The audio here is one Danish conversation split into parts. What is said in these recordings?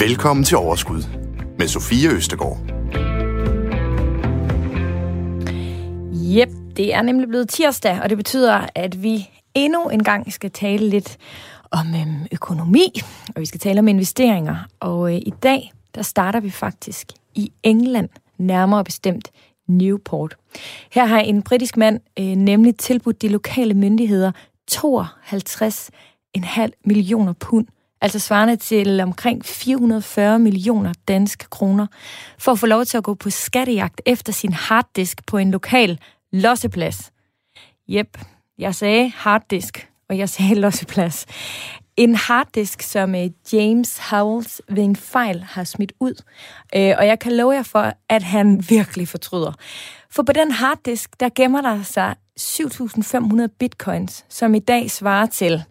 Velkommen til Overskud med Sofie Østegård. Jep, det er nemlig blevet tirsdag, og det betyder, at vi endnu en gang skal tale lidt om øhm, økonomi, og vi skal tale om investeringer. Og øh, i dag, der starter vi faktisk i England, nærmere bestemt Newport. Her har en britisk mand øh, nemlig tilbudt de lokale myndigheder 52,5 millioner pund, altså svarende til omkring 440 millioner danske kroner, for at få lov til at gå på skattejagt efter sin harddisk på en lokal losseplads. Jep, jeg sagde harddisk, og jeg sagde losseplads. En harddisk, som øh, James Howells ved en fejl har smidt ud. Øh, og jeg kan love jer for, at han virkelig fortryder. For på den harddisk, der gemmer der sig 7.500 bitcoins, som i dag svarer til,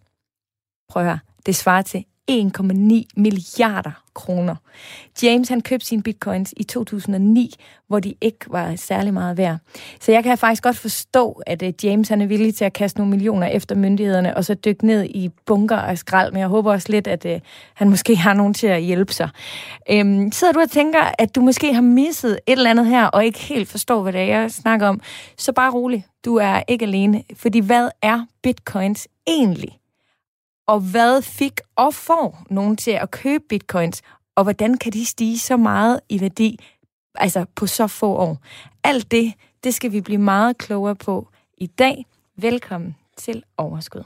prøv at høre, det svarer til 1,9 milliarder kroner. James han købte sine bitcoins i 2009, hvor de ikke var særlig meget værd. Så jeg kan faktisk godt forstå, at øh, James han er villig til at kaste nogle millioner efter myndighederne, og så dykke ned i bunker af skrald, men jeg håber også lidt, at øh, han måske har nogen til at hjælpe sig. Øhm, sidder du og tænker, at du måske har misset et eller andet her, og ikke helt forstår, hvad det er, jeg snakker om, så bare rolig. Du er ikke alene, fordi hvad er bitcoins egentlig? Og hvad fik og får nogen til at købe bitcoins, og hvordan kan de stige så meget i værdi, altså på så få år. Alt det, det skal vi blive meget klogere på i dag. Velkommen til Overskud.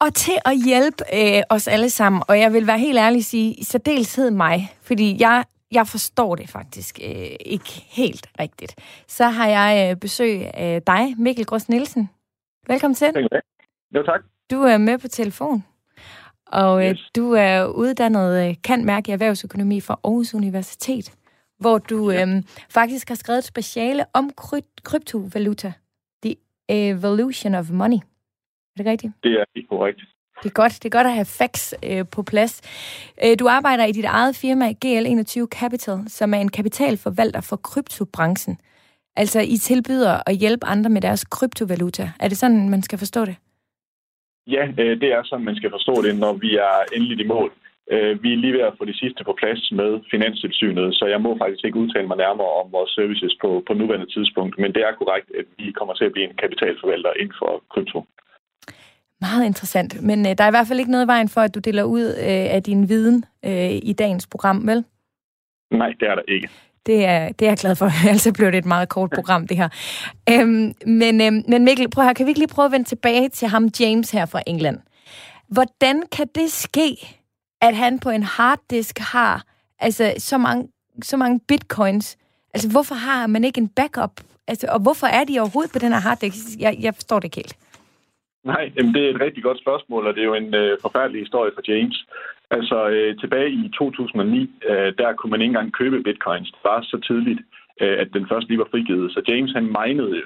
Og til at hjælpe øh, os alle sammen, og jeg vil være helt ærlig sige, i særdeleshed mig, fordi jeg, jeg forstår det faktisk øh, ikke helt rigtigt, så har jeg øh, besøg af dig, Mikkel Grås Nielsen. Velkommen til. Jo, tak. Du er med på telefon, og øh, yes. du er uddannet øh, kan mærke i erhvervsøkonomi fra Aarhus Universitet, hvor du ja. øhm, faktisk har skrevet et speciale om kry- kryptovaluta. The Evolution of Money. Er det rigtigt? Det er ikke korrekt. Det er godt. Det er godt at have facts øh, på plads. Øh, du arbejder i dit eget firma, GL21 Capital, som er en kapitalforvalter for kryptobranchen. Altså, I tilbyder at hjælpe andre med deres kryptovaluta. Er det sådan, man skal forstå det? Ja, øh, det er sådan, man skal forstå det, når vi er endeligt i mål. Øh, vi er lige ved at få det sidste på plads med Finanstilsynet, så jeg må faktisk ikke udtale mig nærmere om vores services på, på nuværende tidspunkt. Men det er korrekt, at vi kommer til at blive en kapitalforvalter inden for krypto. Meget interessant. Men øh, der er i hvert fald ikke noget i vejen for, at du deler ud øh, af din viden øh, i dagens program, vel? Nej, det er der ikke. Det er, det er jeg glad for, ellers blev det et meget kort program, det her. Øhm, men, øhm, men Mikkel, prøv her, kan vi ikke lige prøve at vende tilbage til ham, James her fra England? Hvordan kan det ske, at han på en harddisk har altså, så, mange, så mange bitcoins? Altså, hvorfor har man ikke en backup? Altså, og hvorfor er de overhovedet på den her harddisk? Jeg, jeg forstår det ikke helt. Nej, jamen det er et rigtig godt spørgsmål, og det er jo en øh, forfærdelig historie for James. Altså øh, tilbage i 2009, øh, der kunne man ikke engang købe bitcoins. Det var så tidligt, øh, at den først lige var frigivet. Så James han minede,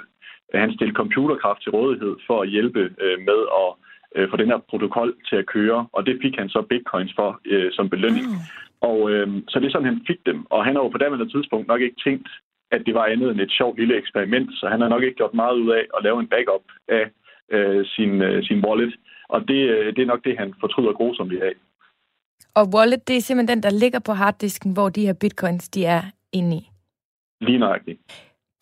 han stillede computerkraft til rådighed for at hjælpe øh, med at øh, få den her protokol til at køre, og det fik han så bitcoins for øh, som belønning. Mm. Og øh, så det er sådan, han fik dem. Og han har jo på daværende tidspunkt nok ikke tænkt, at det var andet end et sjovt lille eksperiment, så han har nok ikke gjort meget ud af at lave en backup af øh, sin, øh, sin wallet. Og det, øh, det er nok det, han fortryder grusomt i dag. Og wallet, det er simpelthen den, der ligger på harddisken, hvor de her bitcoins, de er inde i. Lige nøjagtigt.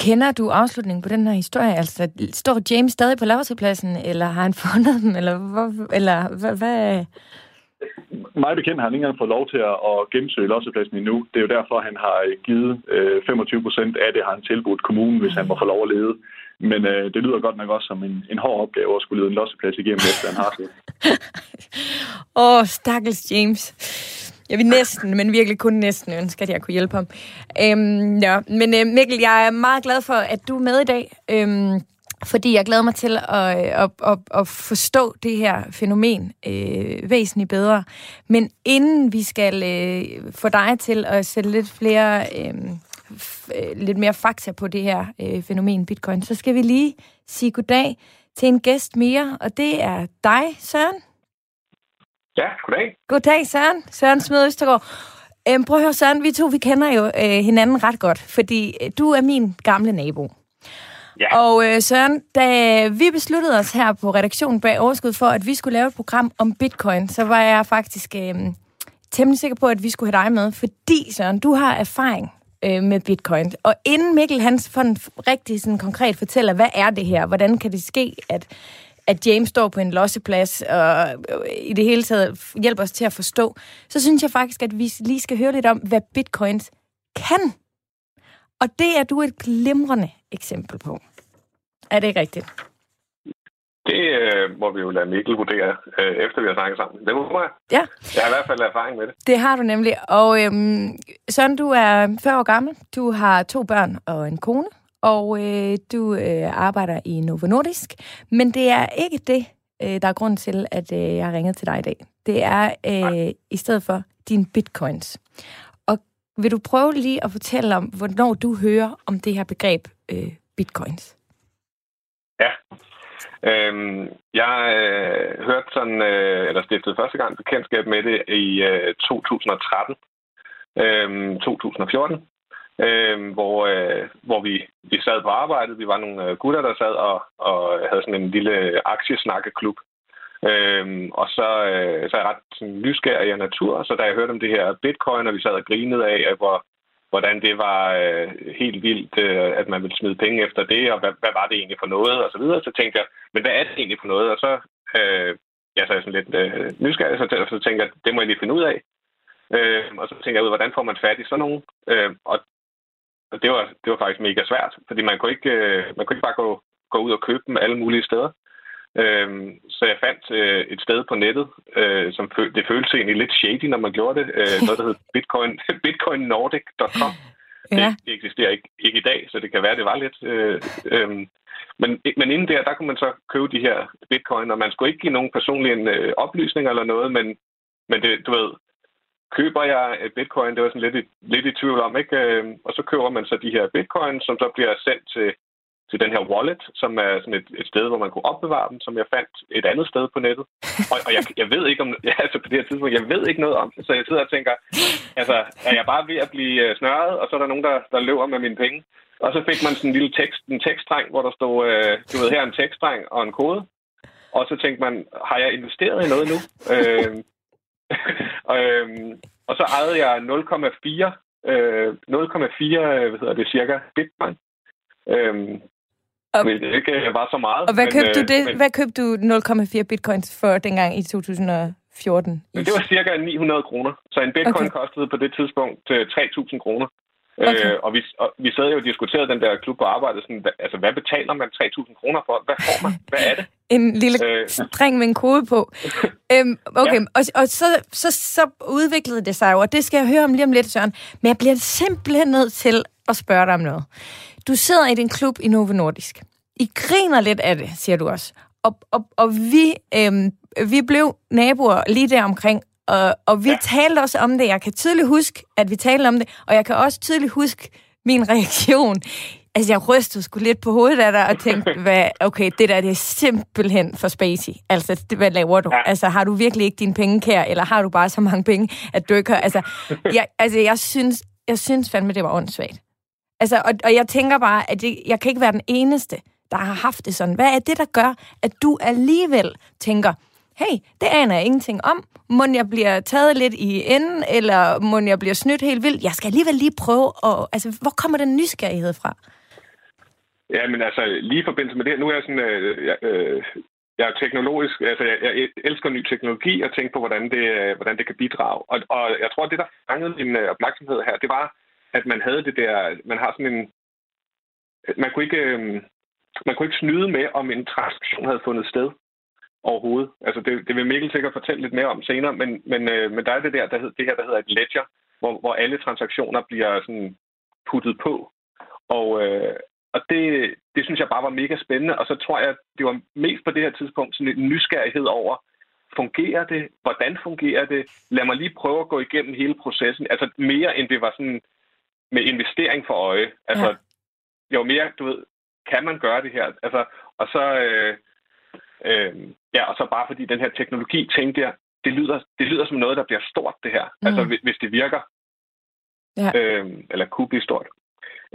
Kender du afslutningen på den her historie? Altså, står James stadig på lavsepladsen, eller har han fundet dem, eller, hvor, eller hvad, hvad? Mig bekendt har han ikke engang fået lov til at gennemsøge lossepladsen endnu. Det er jo derfor, han har givet øh, 25 procent af det, har han tilbudt kommunen, hvis han må få lov at lede. Men øh, det lyder godt nok også som en, en hård opgave at skulle lede en losseplads igennem, efter han har det. Åh, oh, stakkels James. Jeg vil næsten, men virkelig kun næsten ønske, at jeg kunne hjælpe ham. Øhm, ja. Men øh, Mikkel, jeg er meget glad for, at du er med i dag. Øhm, fordi jeg glæder mig til at, at, at, at forstå det her fænomen øh, væsentligt bedre. Men inden vi skal øh, få dig til at sætte lidt flere øh, øh, lidt mere fakta på det her øh, fænomen bitcoin, så skal vi lige sige goddag til en gæst mere, og det er dig, Søren. Ja, goddag. Goddag, Søren. Søren Smed Østergaard. Øhm, prøv at høre, Søren, vi to vi kender jo øh, hinanden ret godt, fordi øh, du er min gamle nabo. Ja. Og øh, Søren, da vi besluttede os her på redaktionen bag Overskud for, at vi skulle lave et program om bitcoin, så var jeg faktisk øh, temmelig sikker på, at vi skulle have dig med, fordi Søren, du har erfaring øh, med bitcoin. Og inden Mikkel Hans han rigtig sådan konkret fortæller, hvad er det her? Hvordan kan det ske, at, at James står på en losseplads og øh, i det hele taget hjælper os til at forstå, så synes jeg faktisk, at vi lige skal høre lidt om, hvad bitcoins kan. Og det er du et glimrende eksempel på. Er det ikke rigtigt? Det øh, må vi jo lade Mikkel vurdere, øh, efter vi har snakket sammen. Det må jeg. Ja. Jeg har i hvert fald erfaring med det. Det har du nemlig. Og øhm, Søren, du er 40 år gammel. Du har to børn og en kone. Og øh, du øh, arbejder i Novo Nordisk. Men det er ikke det, øh, der er grund til, at øh, jeg har ringet til dig i dag. Det er øh, i stedet for dine bitcoins. Og vil du prøve lige at fortælle om, hvornår du hører om det her begreb øh, bitcoins? Ja. Øhm, jeg øh, hørte sådan, øh, eller stiftede første gang bekendtskab med det i øh, 2013, øh, 2014, øh, hvor, øh, hvor vi, vi sad på arbejdet. Vi var nogle øh, gutter, der sad og, og havde sådan en lille aktiesnakkeklub. Øhm, og så, øh, så er jeg ret sådan, nysgerrig af natur, så da jeg hørte om det her bitcoin, og vi sad og grinede af, hvor, hvordan det var øh, helt vildt, øh, at man ville smide penge efter det, og hvad, hvad var det egentlig for noget, og så videre. Så tænkte jeg, men hvad er det egentlig for noget? Og så, øh, jeg så er sådan lidt øh, nysgerrig, så, så tænkte jeg, det må jeg lige finde ud af. Øh, og så tænkte jeg ud, hvordan får man fat i sådan nogen? Øh, og og det var, det var faktisk mega svært, fordi man kunne ikke, øh, man kunne ikke bare gå, gå ud og købe dem alle mulige steder. Øhm, så jeg fandt øh, et sted på nettet, øh, som føl- det føltes egentlig lidt shady, når man gjorde det. Øh, noget, der hed bitcoin, bitcoinnordic.com. Ja. Det, det eksisterer ikke, ikke i dag, så det kan være, det var lidt... Øh, øh, men, men inden der, der kunne man så købe de her bitcoin, og man skulle ikke give nogen personlige øh, oplysninger eller noget, men, men det, du ved, køber jeg bitcoin, det var sådan lidt i, lidt i tvivl om, ikke? Øh, og så køber man så de her bitcoin, som så bliver sendt til til den her wallet, som er sådan et, et sted, hvor man kunne opbevare dem, som jeg fandt et andet sted på nettet. Og, og jeg, jeg ved ikke om, ja, altså på det her tidspunkt, jeg ved ikke noget om det, så jeg sidder og tænker, altså er jeg bare ved at blive øh, snørret, og så er der nogen, der, der løber med mine penge. Og så fik man sådan en lille tekst, en tekststreng, hvor der stod, øh, du ved, her er en tekststreng og en kode. Og så tænkte man, har jeg investeret i noget nu? øh, øh, og så ejede jeg 0,4 øh, 0,4, hvad hedder det, cirka bitcoin. Øhm, og, men det ikke øh, var så meget. Og hvad men, købte du øh, det? Men, hvad købte du 0,4 bitcoins for dengang i 2014? Men det var cirka 900 kroner. Så en bitcoin okay. kostede på det tidspunkt 3.000 øh, kroner. Okay. Øh, og, vi, og vi sad jo og diskuterede den der klub på arbejde. Sådan, altså, hvad betaler man 3.000 kroner for? Hvad får man? Hvad er det? en lille øh. dreng med en kode på. øhm, okay, ja. og, og så, så, så udviklede det sig jo, og det skal jeg høre om lige om lidt, Søren. Men jeg bliver simpelthen nødt til at spørge dig om noget. Du sidder i din klub i Novo Nordisk. I griner lidt af det, siger du også. Og, og, og vi, øhm, vi blev naboer lige der omkring, og, og vi ja. talte også om det. Jeg kan tydeligt huske, at vi talte om det, og jeg kan også tydeligt huske min reaktion. Altså, jeg rystede sgu lidt på hovedet af dig og tænkte, hvad, okay, det der det er simpelthen for spacey. Altså, det, hvad laver du? Ja. Altså, har du virkelig ikke dine penge kær, eller har du bare så mange penge, at du ikke har... Altså, jeg, altså, jeg synes, jeg synes fandme, det var åndssvagt. Altså, og, og jeg tænker bare, at det, jeg kan ikke være den eneste, der har haft det sådan. Hvad er det, der gør, at du alligevel tænker, hey, det aner jeg ingenting om. Må jeg bliver taget lidt i enden, eller må jeg bliver snydt helt vildt? Jeg skal alligevel lige prøve at... Altså, hvor kommer den nysgerrighed fra? Ja, men altså, lige i forbindelse med det, nu er jeg sådan... Øh, jeg, øh, jeg er teknologisk, altså jeg, jeg elsker ny teknologi og tænker på, hvordan det, øh, hvordan det kan bidrage. Og, og jeg tror, at det, der fangede min øh, opmærksomhed her, det var, at man havde det der, man har sådan en, man kunne ikke, øhm, man kunne ikke snyde med, om en transaktion havde fundet sted overhovedet. Altså det, det vil Mikkel sikkert fortælle lidt mere om senere, men, men, øh, men der er det der, der hed, det her, der hedder et ledger, hvor, hvor alle transaktioner bliver sådan puttet på. Og, øh, og det, det synes jeg bare var mega spændende, og så tror jeg, det var mest på det her tidspunkt sådan en nysgerrighed over, fungerer det? Hvordan fungerer det? Lad mig lige prøve at gå igennem hele processen. Altså mere end det var sådan, med investering for øje. Altså, ja. jo mere, du ved, kan man gøre det her? Altså, og så, øh, øh, ja, og så bare fordi den her teknologi, tænkte jeg, det lyder, det lyder som noget, der bliver stort, det her. Mm. Altså, hvis, hvis det virker. Ja. Øh, eller kunne blive stort.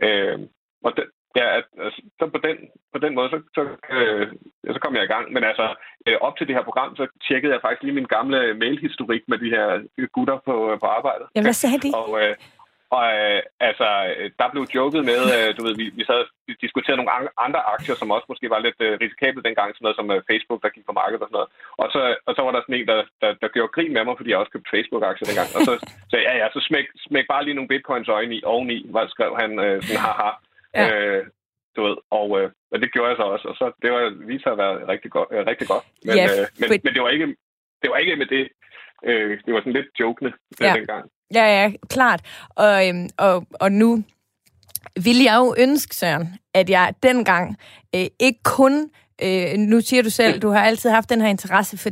Øh, og, det, ja, altså, så på den, på den måde, så, så, øh, så kom jeg i gang. Men altså, øh, op til det her program, så tjekkede jeg faktisk lige min gamle mailhistorik med de her gutter på, på arbejdet. Ja, hvad sagde de? og, øh, og øh, altså, der blev joket med, øh, du ved, vi, vi sad og diskuterede nogle andre aktier, som også måske var lidt øh, risikable dengang, sådan noget som øh, Facebook, der gik på markedet og sådan noget. Og så, og så var der sådan en, der, der, der gjorde grin med mig, fordi jeg også købte Facebook-aktier dengang. Og så sagde ja, ja, så smæk, smæk bare lige nogle bitcoins øjne i, oveni, hvad skrev han øh, sådan, haha. Ja. Øh, du ved, og, øh, og det gjorde jeg så også, og så det var vist at være rigtig godt. Øh, rigtig godt. Men, ja, øh, men, men, det var ikke, det var ikke med det, øh, det var sådan lidt jokende øh, ja. dengang. Ja, ja, klart. Og, øhm, og, og nu vil jeg jo ønske, Søren, at jeg dengang øh, ikke kun Øh, nu siger du selv, du har altid haft den her interesse for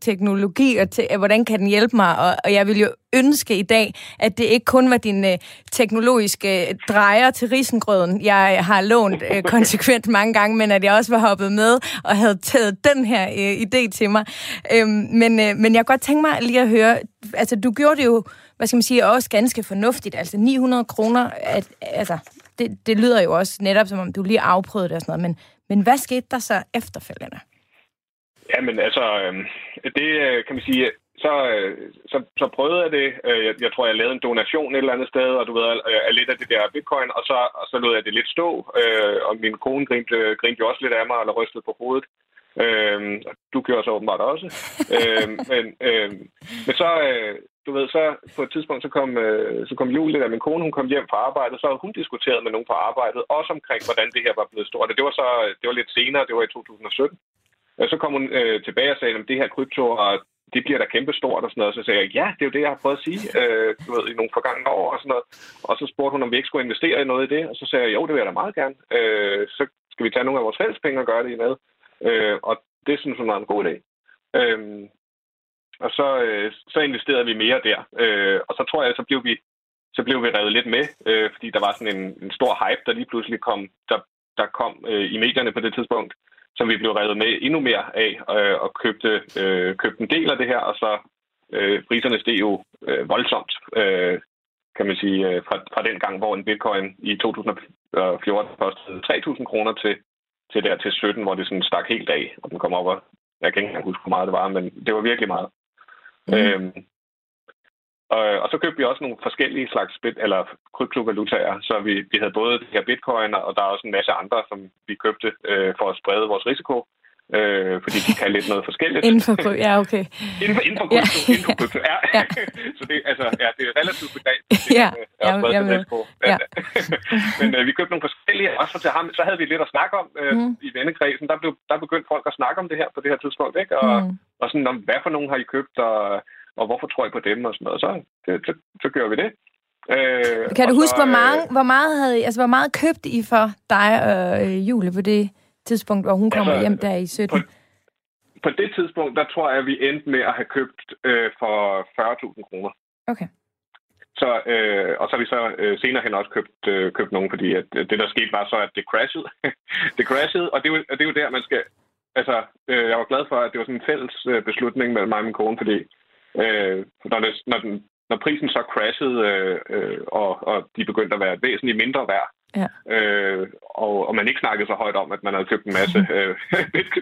teknologi, og te- hvordan kan den hjælpe mig? Og, og jeg vil jo ønske i dag, at det ikke kun var din øh, teknologiske øh, drejer til risengrøden, jeg øh, har lånt øh, konsekvent mange gange, men at jeg også var hoppet med og havde taget den her øh, idé til mig. Øh, men, øh, men jeg kan godt tænke mig lige at høre, altså du gjorde det jo, hvad skal man sige, også ganske fornuftigt. Altså 900 kroner, at, altså det, det lyder jo også netop, som om du lige afprøvede det og sådan noget, men men hvad skete der så efterfølgende? Jamen altså, øhm, det øh, kan man sige, så, øh, så, så prøvede jeg det. Øh, jeg, jeg tror, jeg lavede en donation et eller andet sted, og du ved, af lidt af det der bitcoin, og så, og så lod jeg det lidt stå, og min kone grinte, grinte jo også lidt af mig, eller rystede på hovedet. Øhm, du gjorde så åbenbart også. øhm, men, øhm, men så, øh, du ved, så på et tidspunkt, så kom, øh, så kom Julie, der min kone, hun kom hjem fra arbejdet, så havde hun diskuteret med nogen på arbejdet, også omkring, hvordan det her var blevet stort. Og det var så det var lidt senere, det var i 2017. Og så kom hun øh, tilbage og sagde, at det her krypto, og det bliver da kæmpe stort og sådan noget. Så sagde jeg, ja, det er jo det, jeg har prøvet at sige øh, du ved, i nogle forgangne år og sådan noget. Og så spurgte hun, om vi ikke skulle investere i noget i det. Og så sagde jeg, jo, det vil jeg da meget gerne. Øh, så skal vi tage nogle af vores fælles penge og gøre det i med. Øh, og det synes hun var en god idé. Øh, og så, øh, så investerede vi mere der. Øh, og så tror jeg, så blev vi, så blev vi revet lidt med, øh, fordi der var sådan en, en stor hype, der lige pludselig kom, der, der kom øh, i medierne på det tidspunkt, som vi blev revet med endnu mere af, øh, og købte, øh, købte en del af det her, og så øh, priserne steg jo øh, voldsomt, øh, kan man sige, øh, fra, fra den gang, hvor en bitcoin i 2014 kostede 3.000 kroner til, til der til 17, hvor det sådan stak helt af, og den kom op og jeg kan ikke engang huske, hvor meget det var, men det var virkelig meget. Mm. Øhm, og, og så købte vi også nogle forskellige slags bit, eller kryptovalutaer. Så vi, vi havde både det her bitcoin, og der er også en masse andre, som vi købte øh, for at sprede vores risiko. Øh, fordi de kan lidt noget forskelligt. inden for krypto, ja, okay. inden for, inden for krypto, ja. inden for krypto, ja. ja. så det, altså, ja, det er relativt begrænset. Ja, ja, jeg med. Ja. Men øh, vi købte nogle forskellige, også til ham, så havde vi lidt at snakke om øh, mm. i vennekredsen. Der, blev, der begyndte folk at snakke om det her på det her tidspunkt, ikke? Og, mm. og sådan, om, hvad for nogen har I købt, og, og hvorfor tror I på dem, og sådan noget. Så, det, så, så gør vi det. Øh, kan du huske, så, hvor, meget, øh, hvor, meget havde I, altså, hvor meget købte I for dig og øh, Jule på det tidspunkt, hvor hun kommer altså, hjem der i 17? På, på det tidspunkt, der tror jeg, at vi endte med at have købt øh, for 40.000 kroner. Okay. Så, øh, og så har vi så øh, senere hen også købt, øh, købt nogen, fordi at, øh, det, der skete, var så, at det crashede. det crashede, og det er, jo, det er jo der, man skal... Altså, øh, jeg var glad for, at det var sådan en fælles øh, beslutning mellem mig og min kone, fordi øh, når, det, når, den, når prisen så crashede, øh, øh, og, og de begyndte at være væsentligt mindre værd, Ja. Øh, og, og man ikke snakkede så højt om, at man havde købt en masse øh,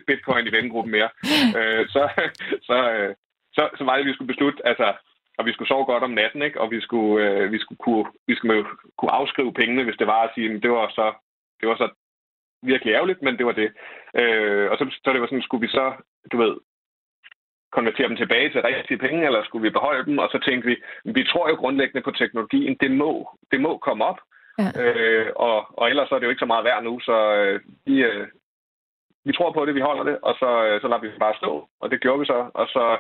bitcoin i vennegruppen mere. øh, så, så, øh, så, så var det, at vi skulle beslutte, altså, og vi skulle sove godt om natten, ikke? og vi skulle, øh, vi skulle, kunne, vi skulle kunne afskrive pengene, hvis det var at sige, at det var så, det var så virkelig ærgerligt, men det var det. Øh, og så, så det var sådan, skulle vi så, du ved, konvertere dem tilbage til rigtige penge, eller skulle vi beholde dem? Og så tænkte vi, vi tror jo grundlæggende på teknologien, det må, det må komme op. Ja. Øh, og, og ellers er det jo ikke så meget værd nu, så øh, vi, øh, vi tror på det, vi holder det, og så, øh, så lader vi det bare stå. Og det gjorde vi så. Og så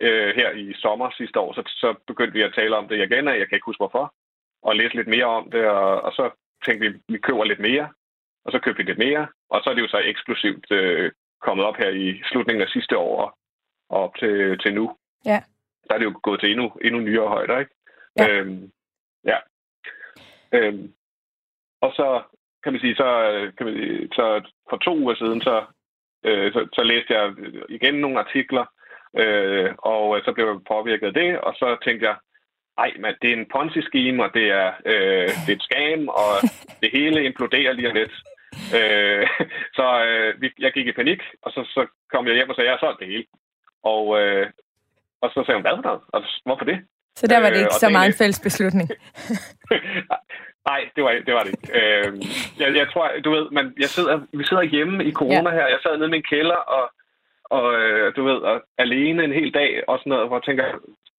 øh, her i sommer sidste år, så, så begyndte vi at tale om det igen, og jeg kan ikke huske hvorfor, og læse lidt mere om det, og, og så tænkte vi, vi køber lidt mere, og så købte vi lidt mere, og så er det jo så eksplosivt øh, kommet op her i slutningen af sidste år og op til, til nu. Ja. Der er det jo gået til endnu, endnu nyere højder, ikke? Ja. Øhm, ja. Øhm, og så kan man sige, så, kan man sige, så for to uger siden, så, øh, så, så læste jeg igen nogle artikler, øh, og så blev jeg påvirket af det, og så tænkte jeg, ej, men det er en Ponzi-scheme, og det er, øh, det er et scam, og det hele imploderer lige om lidt. Øh, så øh, vi, jeg gik i panik, og så, så kom jeg hjem og sagde, jeg har solgt det hele. Og, øh, og så sagde hun, hvad for noget? Og hvorfor det? Så der var det ikke øh, så meget en fælles beslutning? Nej, det var, det var det ikke. Øh, jeg, jeg tror, du ved, man, jeg sidder, vi sidder hjemme i corona ja. her. Jeg sad nede i min kælder, og, og øh, du ved, og alene en hel dag, og sådan noget, hvor jeg tænker,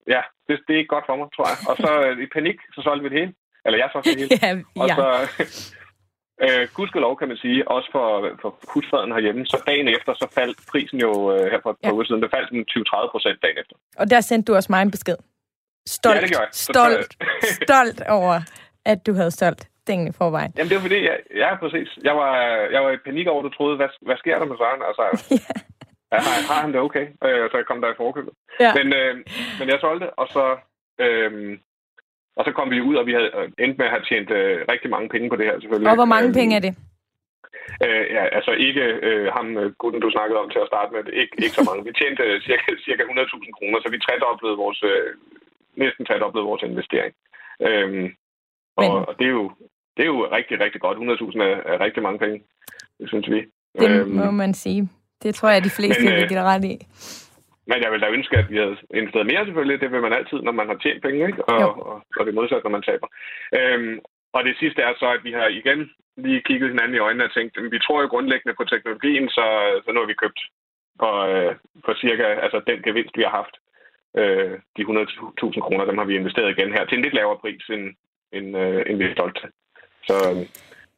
ja, det, det er ikke godt for mig, tror jeg. Og så øh, i panik, så solgte vi det hele. Eller jeg solgte det hele. ja, ja. Og så, øh, gudskelov kan man sige, også for, for husfaden herhjemme, så dagen efter, så faldt prisen jo øh, her for et par ja. uger siden, det faldt den 20-30 procent dagen efter. Og der sendte du også mig en besked. Stolt, ja, det gjorde jeg. Stolt, stolt over, at du havde solgt tingene i forvejen. Jamen, det var fordi, jeg, ja, præcis. Jeg var, jeg var i panik over, at du troede, hvad, hvad sker der med Søren? Altså, ja. Ja, har, har han det okay? Øh, så jeg kom der i forkøbet. Ja. Men, øh, men jeg solgte, og så, øh, og så kom vi ud, og vi havde endt med at have tjent øh, rigtig mange penge på det her, selvfølgelig. Og hvor mange øh, penge er det? Øh, ja, altså ikke øh, ham, øh, gutten, du snakkede om til at starte med. Ikke, ikke så mange. Vi tjente øh, cirka, cirka 100.000 kroner, så vi tredoblede vores, øh, næsten tredoblede vores investering. Øhm, Men... og det, er jo, det er jo rigtig, rigtig godt. 100.000 er, er rigtig mange penge, det synes vi. Det øhm, må man sige. Det tror jeg, de fleste vil give ret i. Men jeg vil da ønske, at vi havde investeret mere selvfølgelig. Det vil man altid, når man har tjent penge, ikke? Og, og, og det er modsat, når man taber. Øhm, og det sidste er så, at vi har igen lige kigget hinanden i øjnene og tænkt, at vi tror jo grundlæggende på teknologien, så, så nu har vi købt for, øh, for cirka altså den gevinst, vi har haft. Øh, de 100.000 kroner, dem har vi investeret igen her til en lidt lavere pris, end, end, øh, end vi er stolt til. Så,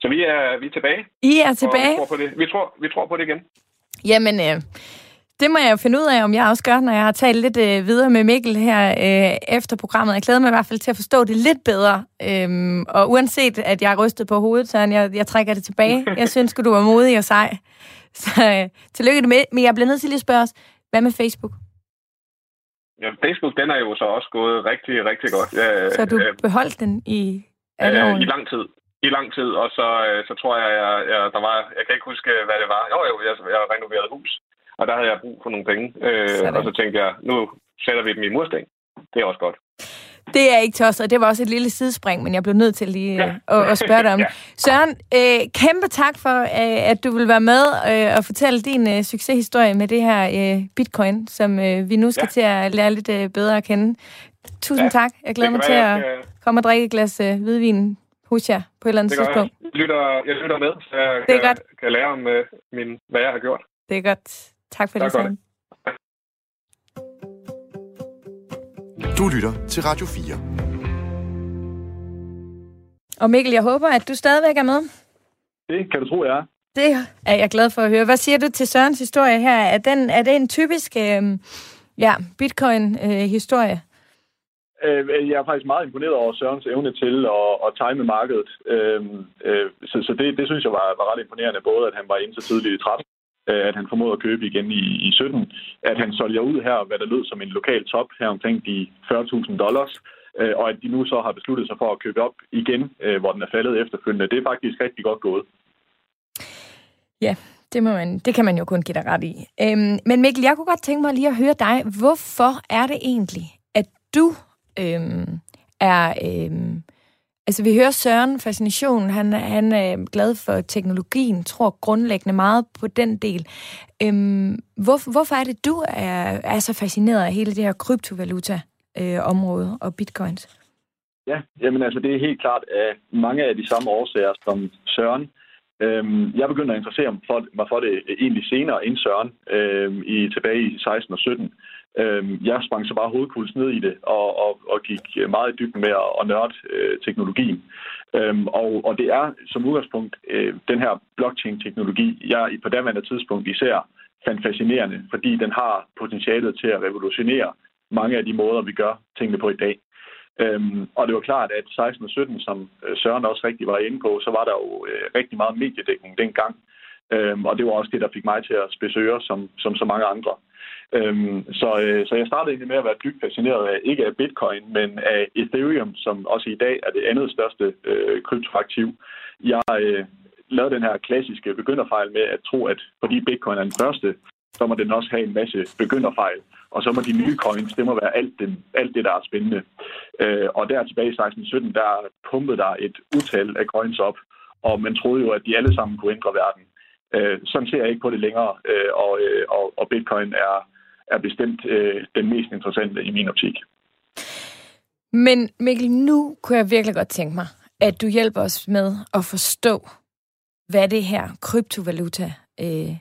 så vi, er, vi er tilbage. I er tilbage? vi tror på det. Vi tror, vi tror på det igen. Jamen, øh, det må jeg jo finde ud af, om jeg også gør, når jeg har talt lidt øh, videre med Mikkel her øh, efter programmet. Jeg glæder mig i hvert fald til at forstå det lidt bedre. Øhm, og uanset, at jeg er rystet på hovedet, så jeg, jeg trækker det tilbage. Jeg synes du var modig og sej. Så øh, tillykke med. Men jeg bliver nødt til lige at spørge os, hvad med Facebook? Ja, Facebook, den er jo så også gået rigtig, rigtig godt. Ja, så du øh, beholdt den i alle øh, I lang tid i lang tid, og så, øh, så tror jeg, jeg, jeg, der var, jeg kan ikke huske, hvad det var. Jo, jo, jeg, jeg renoverede hus, og der havde jeg brug for nogle penge. Øh, og så tænkte jeg, nu sætter vi dem i mursten. Det er også godt. Det er ikke tosset, og det var også et lille sidespring, men jeg blev nødt til lige ja. Øh, at, at spørge dig om ja. Søren, øh, kæmpe tak for, øh, at du vil være med øh, og fortælle din øh, succeshistorie med det her øh, bitcoin, som øh, vi nu skal ja. til at lære lidt øh, bedre at kende. Tusind ja. tak. Jeg glæder mig til at komme og drikke et glas øh, hvidvin hos jer på et eller andet det tidspunkt. Jeg. Lytter, jeg lytter med, så jeg det er kan, godt. kan lære om uh, min, hvad jeg har gjort. Det er godt. Tak for tak det, Sam. Du lytter til Radio 4. Og Mikkel, jeg håber, at du stadigvæk er med. Det kan du tro, jeg er. Det er jeg glad for at høre. Hvad siger du til Sørens historie her? Er, den, er det en typisk øh, ja, bitcoin-historie? Øh, Øh, jeg er faktisk meget imponeret over Sørens evne til at, at time markedet. Øh, øh, så så det, det synes jeg var, var ret imponerende, både at han var inde så tidligt i 13, øh, Øh, at han formåede at købe igen i, i 17, at han solgte ud her, hvad der lød som en lokal top her omkring de 40.000 dollars, øh, og at de nu så har besluttet sig for at købe op igen, øh, hvor den er faldet efterfølgende. Det er faktisk rigtig godt gået. Ja, det, må man, det kan man jo kun give dig ret i. Øhm, men Mikkel, jeg kunne godt tænke mig lige at høre dig. Hvorfor er det egentlig, at du øhm, er... Øhm, altså, vi hører Søren, fascinationen, han, han er glad for teknologien, tror grundlæggende meget på den del. Øhm, hvor, hvorfor er det, du er, er så fascineret af hele det her kryptovaluta-område øh, og bitcoins? Ja, jamen altså, det er helt klart af mange af de samme årsager som Søren. Øhm, jeg begyndte at interessere mig for, mig for det egentlig senere end Søren, øhm, i, tilbage i 16 og 17. Øhm, jeg sprang så bare hovedkuls ned i det og, og, og gik meget i dybden med at, at nørde øh, teknologien. Øhm, og, og det er som udgangspunkt øh, den her blockchain-teknologi, jeg på daværende tidspunkt især fandt fascinerende, fordi den har potentialet til at revolutionere mange af de måder, vi gør tingene på i dag. Øhm, og det var klart, at 16 og 17, som øh, Søren også rigtig var inde på, så var der jo øh, rigtig meget mediedækning dengang. Øhm, og det var også det, der fik mig til at spesøre som, som så mange andre. Øhm, så, øh, så jeg startede egentlig med at være dybt fascineret af, ikke af bitcoin, men af Ethereum, som også i dag er det andet største øh, kryptoaktiv. Jeg øh, lavede den her klassiske begynderfejl med at tro, at fordi bitcoin er den første, så må den også have en masse begynderfejl. Og så må de nye coins, det må være alt det, alt det der er spændende. Øh, og der tilbage i 1617, der pumpede der et utal af coins op, og man troede jo, at de alle sammen kunne ændre verden. Øh, sådan ser jeg ikke på det længere, øh, og, øh, og, og bitcoin er, er bestemt øh, den mest interessante i min optik. Men Mikkel, nu kunne jeg virkelig godt tænke mig, at du hjælper os med at forstå, hvad det her kryptovaluta øh,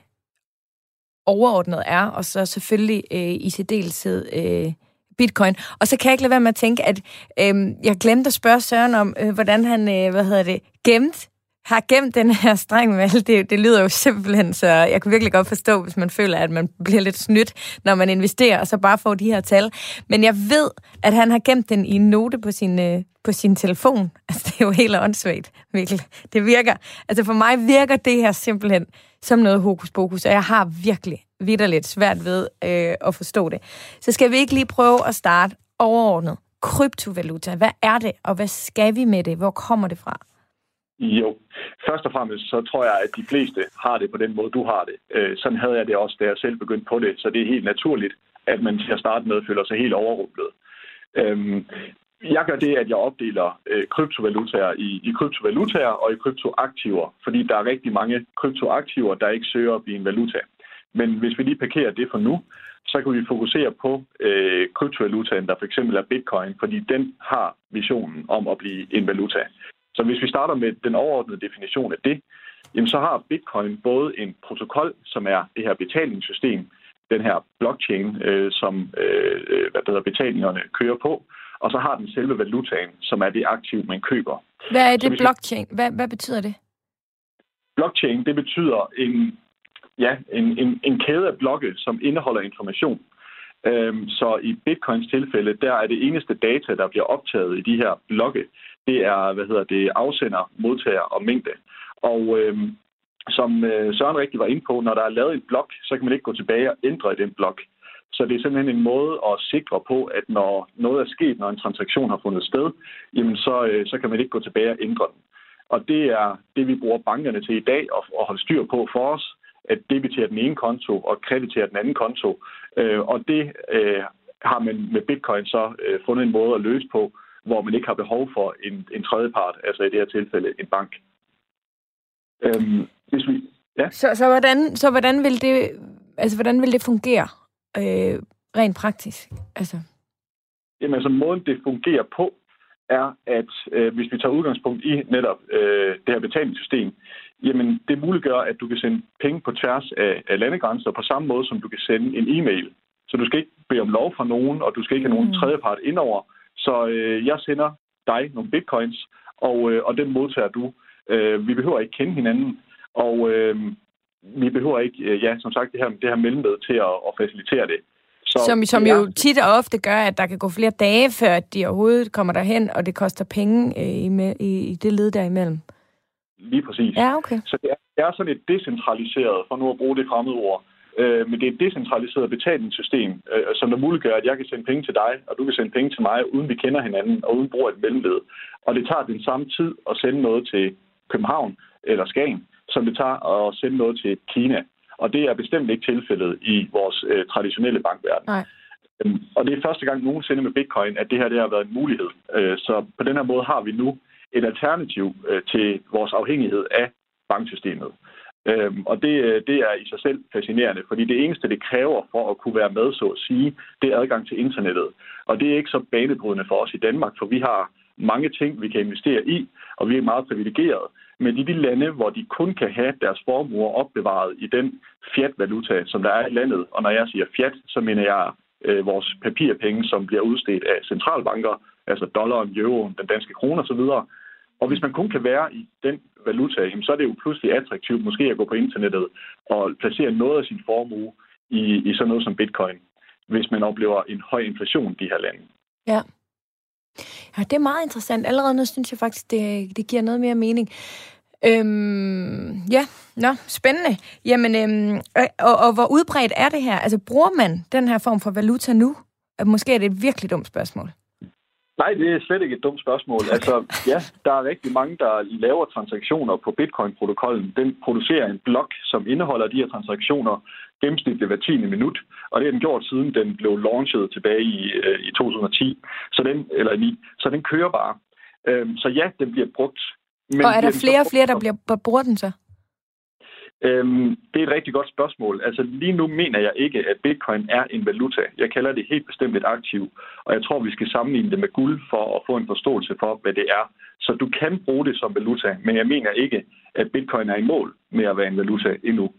overordnet er, og så selvfølgelig øh, i særdeleshed øh, bitcoin. Og så kan jeg ikke lade være med at tænke, at øh, jeg glemte at spørge Søren om, øh, hvordan han, øh, hvad hedder det, gemte har gemt den her streng med det, det lyder jo simpelthen, så jeg kan virkelig godt forstå, hvis man føler, at man bliver lidt snydt, når man investerer, og så bare får de her tal. Men jeg ved, at han har gemt den i en note på sin, øh, på sin telefon. Altså, det er jo helt åndssvagt, virkelig. Det virker. Altså, for mig virker det her simpelthen som noget hokus pokus, og jeg har virkelig vidderligt svært ved øh, at forstå det. Så skal vi ikke lige prøve at starte overordnet. Kryptovaluta, hvad er det, og hvad skal vi med det? Hvor kommer det fra? Jo, først og fremmest så tror jeg, at de fleste har det på den måde, du har det. Øh, sådan havde jeg det også, da jeg selv begyndte på det, så det er helt naturligt, at man til at starte med føler sig helt overrumplet. Øhm, jeg gør det, at jeg opdeler øh, kryptovalutaer i, i kryptovalutaer og i kryptoaktiver, fordi der er rigtig mange kryptoaktiver, der ikke søger at blive en valuta. Men hvis vi lige parkerer det for nu, så kan vi fokusere på øh, kryptovalutaen, der for eksempel er bitcoin, fordi den har visionen om at blive en valuta. Så hvis vi starter med den overordnede definition af det, jamen så har bitcoin både en protokol, som er det her betalingssystem, den her blockchain, øh, som øh, hvad hedder, betalingerne kører på, og så har den selve valutaen, som er det aktiv, man køber. Hvad er det blockchain? Hvad, hvad betyder det? Blockchain, det betyder en, ja, en, en, en kæde af blokke, som indeholder information. Øhm, så i bitcoins tilfælde, der er det eneste data, der bliver optaget i de her blokke, det er, hvad hedder det, afsender, modtager og mængde. Og øhm, som øh, Søren rigtig var inde på, når der er lavet en blok, så kan man ikke gå tilbage og ændre i den blok. Så det er simpelthen en måde at sikre på, at når noget er sket, når en transaktion har fundet sted, jamen så, øh, så kan man ikke gå tilbage og ændre den. Og det er det, vi bruger bankerne til i dag at, holde styr på for os, at debitere den ene konto og kreditere den anden konto. Øh, og det øh, har man med bitcoin så øh, fundet en måde at løse på, hvor man ikke har behov for en, en tredje part, altså i det her tilfælde en bank. Øhm, hvis vi, ja. så, så, hvordan, så hvordan vil det altså hvordan vil det fungere øh, rent praktisk? Altså. Jamen altså måden det fungerer på er, at øh, hvis vi tager udgangspunkt i netop øh, det her betalingssystem, jamen det muliggør, at du kan sende penge på tværs af, af landegrænser på samme måde, som du kan sende en e-mail. Så du skal ikke bede om lov fra nogen, og du skal ikke have nogen mm. tredjepart indover. Så øh, jeg sender dig nogle bitcoins, og, øh, og den modtager du. Øh, vi behøver ikke kende hinanden, og øh, vi behøver ikke, øh, ja, som sagt, det her, det her mellemled til at, at facilitere det. Så, som som ja. jo tit og ofte gør, at der kan gå flere dage, før de overhovedet kommer derhen, og det koster penge øh, i, i, i det led derimellem. Lige præcis. Ja, okay. Så det er, det er sådan et decentraliseret, for nu at bruge det fremmede ord, øh, men det er et decentraliseret betalingssystem, øh, som der muliggør, at jeg kan sende penge til dig, og du kan sende penge til mig, uden vi kender hinanden, og uden brug af et mellemled. Og det tager den samme tid at sende noget til København eller Skagen, som det tager at sende noget til Kina. Og det er bestemt ikke tilfældet i vores øh, traditionelle bankverden. Nej. Øhm, og det er første gang nogensinde med bitcoin, at det her det har været en mulighed. Øh, så på den her måde har vi nu et alternativ øh, til vores afhængighed af banksystemet. Øhm, og det, øh, det er i sig selv fascinerende, fordi det eneste, det kræver for at kunne være med, så at sige, det er adgang til internettet. Og det er ikke så banebrydende for os i Danmark, for vi har mange ting, vi kan investere i, og vi er meget privilegerede. Men i de lande, hvor de kun kan have deres formuer opbevaret i den fiat-valuta, som der er i landet, og når jeg siger fiat, så mener jeg øh, vores papirpenge, som bliver udstedt af centralbanker, altså dollaren, euroen, den danske krone osv., og hvis man kun kan være i den valuta, så er det jo pludselig attraktivt måske at gå på internettet og placere noget af sin formue i, i sådan noget som bitcoin, hvis man oplever en høj inflation i de her lande. Ja. Ja, det er meget interessant. Allerede nu synes jeg faktisk, det, det giver noget mere mening. Øhm, ja, nå, spændende. Jamen, øhm, og, og hvor udbredt er det her? Altså, bruger man den her form for valuta nu? Måske er det et virkelig dumt spørgsmål. Nej, det er slet ikke et dumt spørgsmål. Altså, ja, der er rigtig mange, der laver transaktioner på Bitcoin-protokollen. Den producerer en blok, som indeholder de her transaktioner. gennemsnitligt hver 10. minut, og det har den gjort siden den blev launchet tilbage i, øh, i 2010, så den, eller 9, så den kører bare. Øhm, så ja, den bliver brugt. Men og er der flere og flere, der bliver, bruger den så? Øhm, det er et rigtig godt spørgsmål. Altså lige nu mener jeg ikke, at bitcoin er en valuta. Jeg kalder det helt bestemt et aktiv, og jeg tror, vi skal sammenligne det med guld for at få en forståelse for, hvad det er. Så du kan bruge det som valuta, men jeg mener ikke, at bitcoin er i mål med at være en valuta endnu.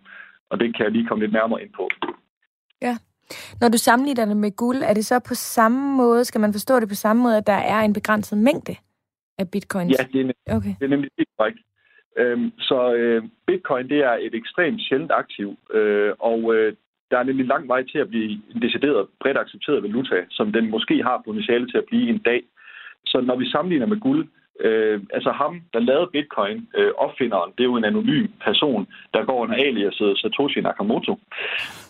Og det kan jeg lige komme lidt nærmere ind på. Ja. Når du sammenligner det med guld, er det så på samme måde, skal man forstå det på samme måde, at der er en begrænset mængde af bitcoins? Ja, det er, nemlig, okay. det er nemlig helt korrekt. Øhm, så øh, bitcoin, det er et ekstremt sjældent aktiv, øh, og øh, der er nemlig lang vej til at blive en decideret bredt accepteret valuta, som den måske har potentiale til at blive en dag. Så når vi sammenligner med guld, Øh, altså ham, der lavede bitcoin, øh, opfinderen, det er jo en anonym person, der går under aliaset Satoshi Nakamoto.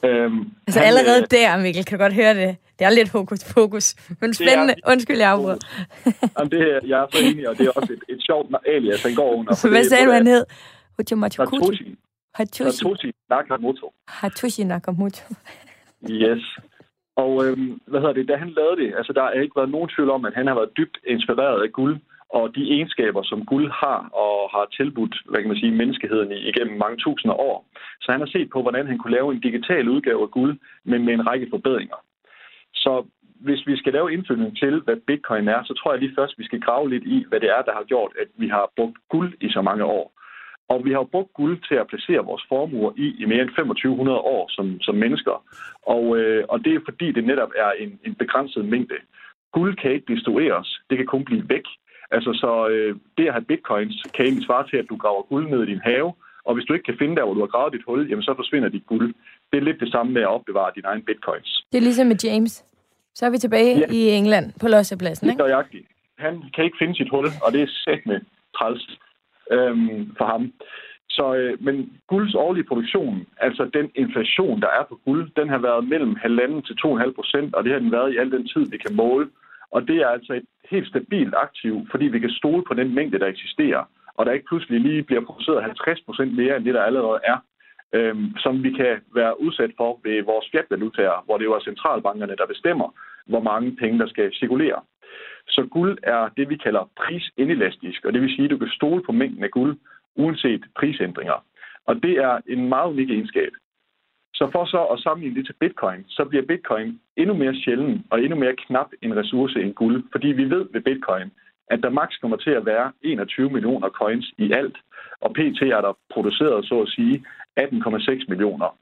Øh, altså han, allerede øh, der, Mikkel, kan godt høre det. Det er lidt hokus pokus, men spændende. Er, Undskyld, jeg afbryder. Jamen, det, jeg er så enig, og det er også et, et sjovt alias, han går under. Hvad sagde du, han hed? Satoshi. Satoshi Nakamoto. Satoshi Nakamoto. yes. Og øhm, hvad hedder det, da han lavede det, altså der har ikke været nogen tvivl om, at han har været dybt inspireret af guld og de egenskaber, som guld har og har tilbudt hvad kan man sige, menneskeheden igennem mange tusinder år. Så han har set på, hvordan han kunne lave en digital udgave af guld, men med en række forbedringer. Så hvis vi skal lave indfølgning til, hvad bitcoin er, så tror jeg lige først, vi skal grave lidt i, hvad det er, der har gjort, at vi har brugt guld i så mange år. Og vi har brugt guld til at placere vores formuer i i mere end 2500 år som, som mennesker. Og, øh, og det er fordi, det netop er en, en begrænset mængde. Guld kan ikke destrueres. Det kan kun blive væk. Altså, så øh, det at have bitcoins kan egentlig svare til, at du graver guld ned i din have, og hvis du ikke kan finde der, hvor du har gravet dit hul, jamen så forsvinder dit guld. Det er lidt det samme med at opbevare dine egne bitcoins. Det er ligesom med James. Så er vi tilbage ja. i England på Lossepladsen, ikke? Det Han kan ikke finde sit hul, og det er sæt med træls øhm, for ham. Så, øh, men gulds årlige produktion, altså den inflation, der er på guld, den har været mellem 1,5 til 2,5 procent, og det har den været i al den tid, vi kan måle. Og det er altså et helt stabilt aktiv, fordi vi kan stole på den mængde, der eksisterer, og der ikke pludselig lige bliver produceret 50 procent mere end det, der allerede er, øhm, som vi kan være udsat for ved vores fiatvalutaer, hvor det jo er centralbankerne, der bestemmer, hvor mange penge, der skal cirkulere. Så guld er det, vi kalder prisinelastisk, og det vil sige, at du kan stole på mængden af guld, uanset prisændringer. Og det er en meget unik egenskab. Så for så at sammenligne det til bitcoin, så bliver bitcoin endnu mere sjælden og endnu mere knap en ressource end guld, fordi vi ved ved bitcoin, at der maks kommer til at være 21 millioner coins i alt, og pt. er der produceret, så at sige, 18,6 millioner.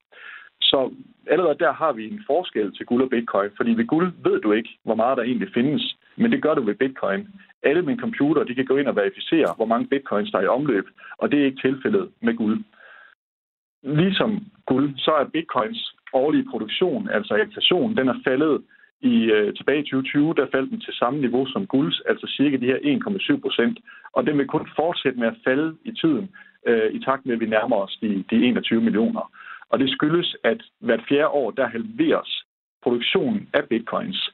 Så allerede der har vi en forskel til guld og bitcoin, fordi ved guld ved du ikke, hvor meget der egentlig findes, men det gør du ved bitcoin. Alle mine computer de kan gå ind og verificere, hvor mange bitcoins der er i omløb, og det er ikke tilfældet med guld ligesom guld, så er bitcoins årlige produktion, altså inflation, den er faldet i øh, tilbage i 2020, der faldt den til samme niveau som gulds, altså cirka de her 1,7 procent. Og den vil kun fortsætte med at falde i tiden, øh, i takt med, at vi nærmer os de, de 21 millioner. Og det skyldes, at hvert fjerde år, der halveres produktionen af bitcoins.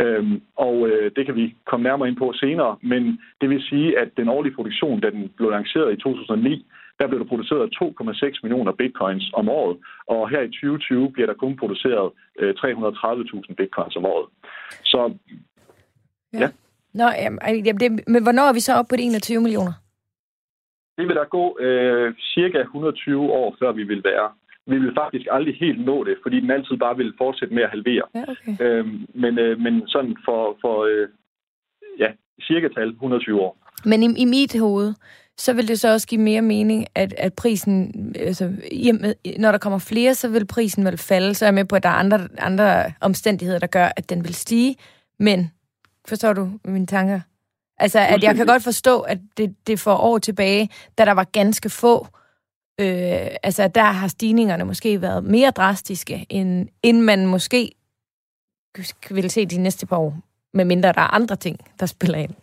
Øhm, og øh, det kan vi komme nærmere ind på senere, men det vil sige, at den årlige produktion, da den blev lanceret i 2009, der blev der produceret 2,6 millioner bitcoins om året, og her i 2020 bliver der kun produceret øh, 330.000 bitcoins om året. Så ja. ja. Nå, jamen, det, men hvornår er vi så oppe på de 21 millioner? Det vil der gå øh, cirka 120 år, før vi vil være. Vi vil faktisk aldrig helt nå det, fordi den altid bare vil fortsætte med at halvere. Ja, okay. øhm, men, øh, men sådan for, for øh, ja, cirka tal 120 år. Men i, i mit hoved, så vil det så også give mere mening, at, at prisen, altså, når der kommer flere, så vil prisen vel falde. Så er jeg med på, at der er andre, andre omstændigheder, der gør, at den vil stige. Men, forstår du mine tanker? Altså, at jeg kan godt forstå, at det, det for år tilbage, da der var ganske få, øh, altså, der har stigningerne måske været mere drastiske, end, end man måske vil se de næste par år, medmindre der er andre ting, der spiller ind.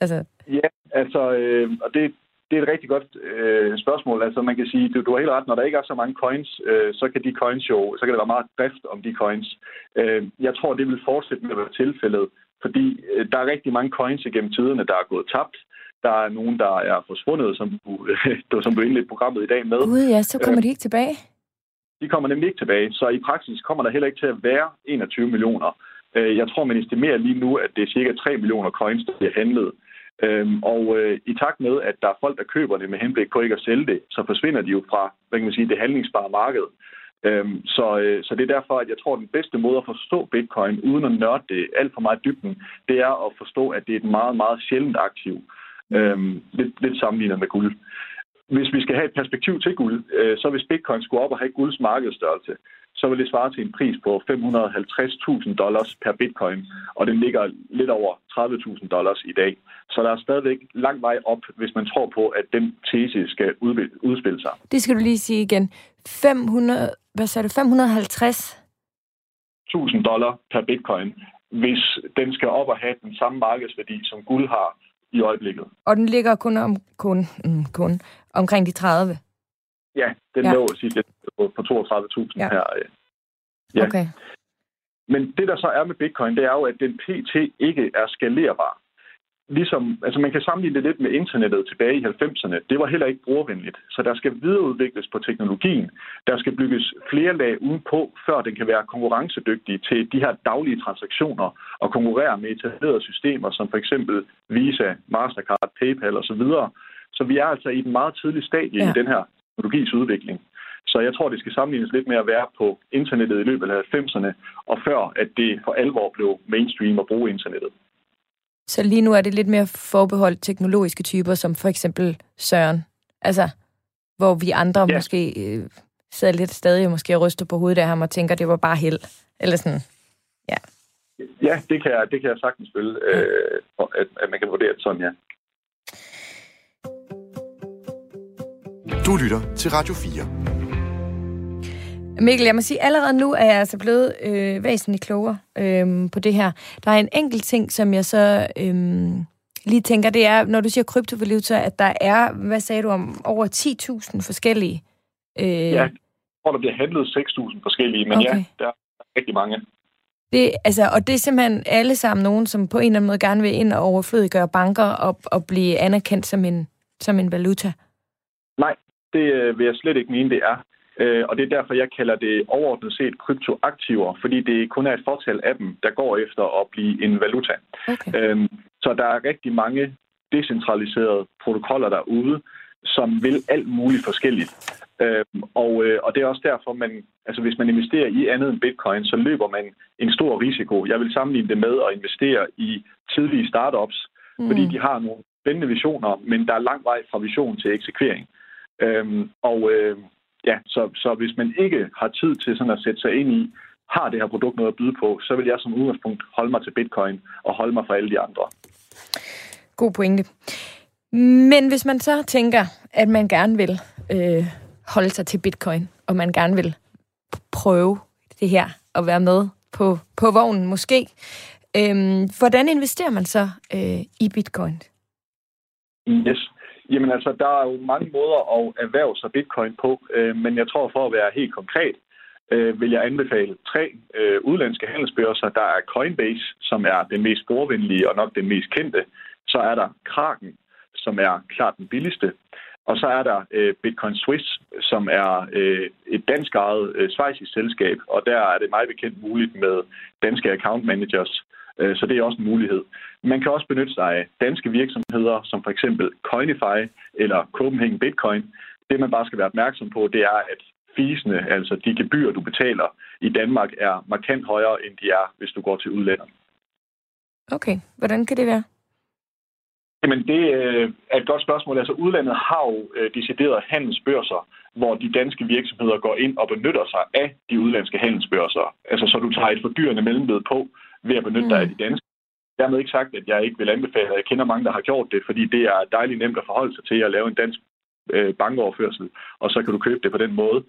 Altså. Ja, altså, øh, og det, det er et rigtig godt øh, spørgsmål. Altså man kan sige, du, du har helt ret, når der ikke er så mange coins, øh, så kan de coins jo, så kan det være meget drift om de coins. Øh, jeg tror, det vil fortsætte med at være tilfældet, fordi øh, der er rigtig mange coins igennem tiderne, der er gået tabt. Der er nogen, der er forsvundet, som du, øh, som du indledte programmet i dag med. Gud ja, så kommer øh, de ikke tilbage. De kommer nemlig ikke tilbage, så i praksis kommer der heller ikke til at være 21 millioner. Øh, jeg tror, man estimerer lige nu, at det er cirka 3 millioner coins, der bliver handlet. Øhm, og øh, i takt med, at der er folk, der køber det med henblik på ikke at sælge det, så forsvinder de jo fra hvad kan man sige, det handlingsbare marked. Øhm, så, øh, så det er derfor, at jeg tror, at den bedste måde at forstå bitcoin, uden at nørde det alt for meget dybden, det er at forstå, at det er et meget, meget sjældent aktiv. Øhm, lidt, lidt sammenlignet med guld. Hvis vi skal have et perspektiv til guld, øh, så hvis bitcoin skulle op og have gulds markedsstørrelse, så vil det svare til en pris på 550.000 dollars per bitcoin, og den ligger lidt over 30.000 dollars i dag. Så der er stadigvæk lang vej op, hvis man tror på, at den tese skal udspille sig. Det skal du lige sige igen. 500, hvad sagde du, 550? 1000 dollar per bitcoin, hvis den skal op og have den samme markedsværdi, som guld har i øjeblikket. Og den ligger kun, om, kun, mm, kun omkring de 30? Ja, den ja. lå sidst på, på 32.000 ja. her. Øh. Ja. Okay. Men det, der så er med bitcoin, det er jo, at den pt. ikke er skalerbar ligesom, altså man kan sammenligne det lidt med internettet tilbage i 90'erne. Det var heller ikke brugervenligt. Så der skal videreudvikles på teknologien. Der skal bygges flere lag udenpå, før den kan være konkurrencedygtig til de her daglige transaktioner og konkurrere med etablerede systemer, som for eksempel Visa, Mastercard, PayPal osv. Så vi er altså i et meget tidligt stadie ja. i den her teknologis udvikling. Så jeg tror, det skal sammenlignes lidt med at være på internettet i løbet af 90'erne, og før at det for alvor blev mainstream at bruge internettet. Så lige nu er det lidt mere forbeholdt teknologiske typer, som for eksempel Søren. Altså, hvor vi andre ja. måske øh, sidder lidt stadig måske og ryster på hovedet af ham og tænker, det var bare held. Eller sådan, ja. Ja, det kan jeg, det kan jeg sagtens spille, øh, at, at man kan vurdere det sådan, ja. Du lytter til Radio 4. Mikkel, jeg må sige, allerede nu er jeg altså blevet øh, væsentligt klogere øh, på det her. Der er en enkelt ting, som jeg så øh, lige tænker, det er, når du siger kryptovaluta, at der er, hvad sagde du om, over 10.000 forskellige? Øh... Ja, jeg tror, der bliver handlet 6.000 forskellige, men okay. ja, der er rigtig mange. Det, altså, og det er simpelthen alle sammen nogen, som på en eller anden måde gerne vil ind og overflødiggøre banker og, og blive anerkendt som en, som en valuta? Nej, det øh, vil jeg slet ikke mene, det er. Øh, og det er derfor, jeg kalder det overordnet set kryptoaktiver, fordi det kun er et fortal af dem, der går efter at blive en valuta. Okay. Øhm, så der er rigtig mange decentraliserede protokoller derude, som vil alt muligt forskelligt. Øhm, og, øh, og det er også derfor, man, altså hvis man investerer i andet end bitcoin, så løber man en stor risiko. Jeg vil sammenligne det med at investere i tidlige startups, mm. fordi de har nogle spændende visioner, men der er lang vej fra vision til eksekvering. Øhm, og, øh, ja, så, så hvis man ikke har tid til sådan at sætte sig ind i, har det her produkt noget at byde på, så vil jeg som udgangspunkt holde mig til bitcoin og holde mig fra alle de andre. God pointe. Men hvis man så tænker, at man gerne vil øh, holde sig til bitcoin, og man gerne vil prøve det her og være med på, på vognen måske, øh, hvordan investerer man så øh, i bitcoin? Yes. Jamen altså, der er jo mange måder at erhverve sig bitcoin på, øh, men jeg tror for at være helt konkret, øh, vil jeg anbefale tre øh, udlandske handelsbørser. Der er Coinbase, som er den mest brugervenlige og nok den mest kendte. Så er der Kraken, som er klart den billigste. Og så er der øh, Bitcoin Swiss, som er øh, et dansk ejet øh, svejsisk selskab, og der er det meget bekendt muligt med danske account managers. Øh, så det er også en mulighed. Man kan også benytte sig af danske virksomheder, som for eksempel Coinify eller Copenhagen Bitcoin. Det, man bare skal være opmærksom på, det er, at feesene, altså de gebyrer, du betaler i Danmark, er markant højere, end de er, hvis du går til udlandet. Okay, hvordan kan det være? Jamen, det øh, er et godt spørgsmål. Altså, udlandet har jo øh, deciderede handelsbørser, hvor de danske virksomheder går ind og benytter sig af de udlandske handelsbørser. Altså, så du tager et fordyrende mellemled på ved at benytte mm. dig af de danske. Dermed ikke sagt, at jeg ikke vil anbefale, at jeg kender mange, der har gjort det, fordi det er dejligt nemt at forholde sig til at lave en dansk øh, bankoverførsel, og så kan du købe det på den måde.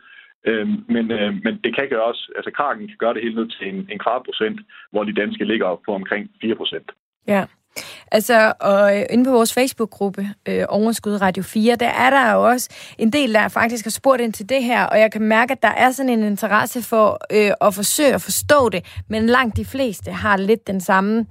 Øh, men, øh, men det kan gøres, altså Kraken kan gøre det helt ned til en, en kvart procent, hvor de danske ligger på omkring 4 procent. Ja. Altså, og øh, inde på vores Facebook-gruppe, øh, Overskud Radio 4, der er der jo også en del, der faktisk har spurgt ind til det her, og jeg kan mærke, at der er sådan en interesse for øh, at forsøge at forstå det, men langt de fleste har lidt den samme øh,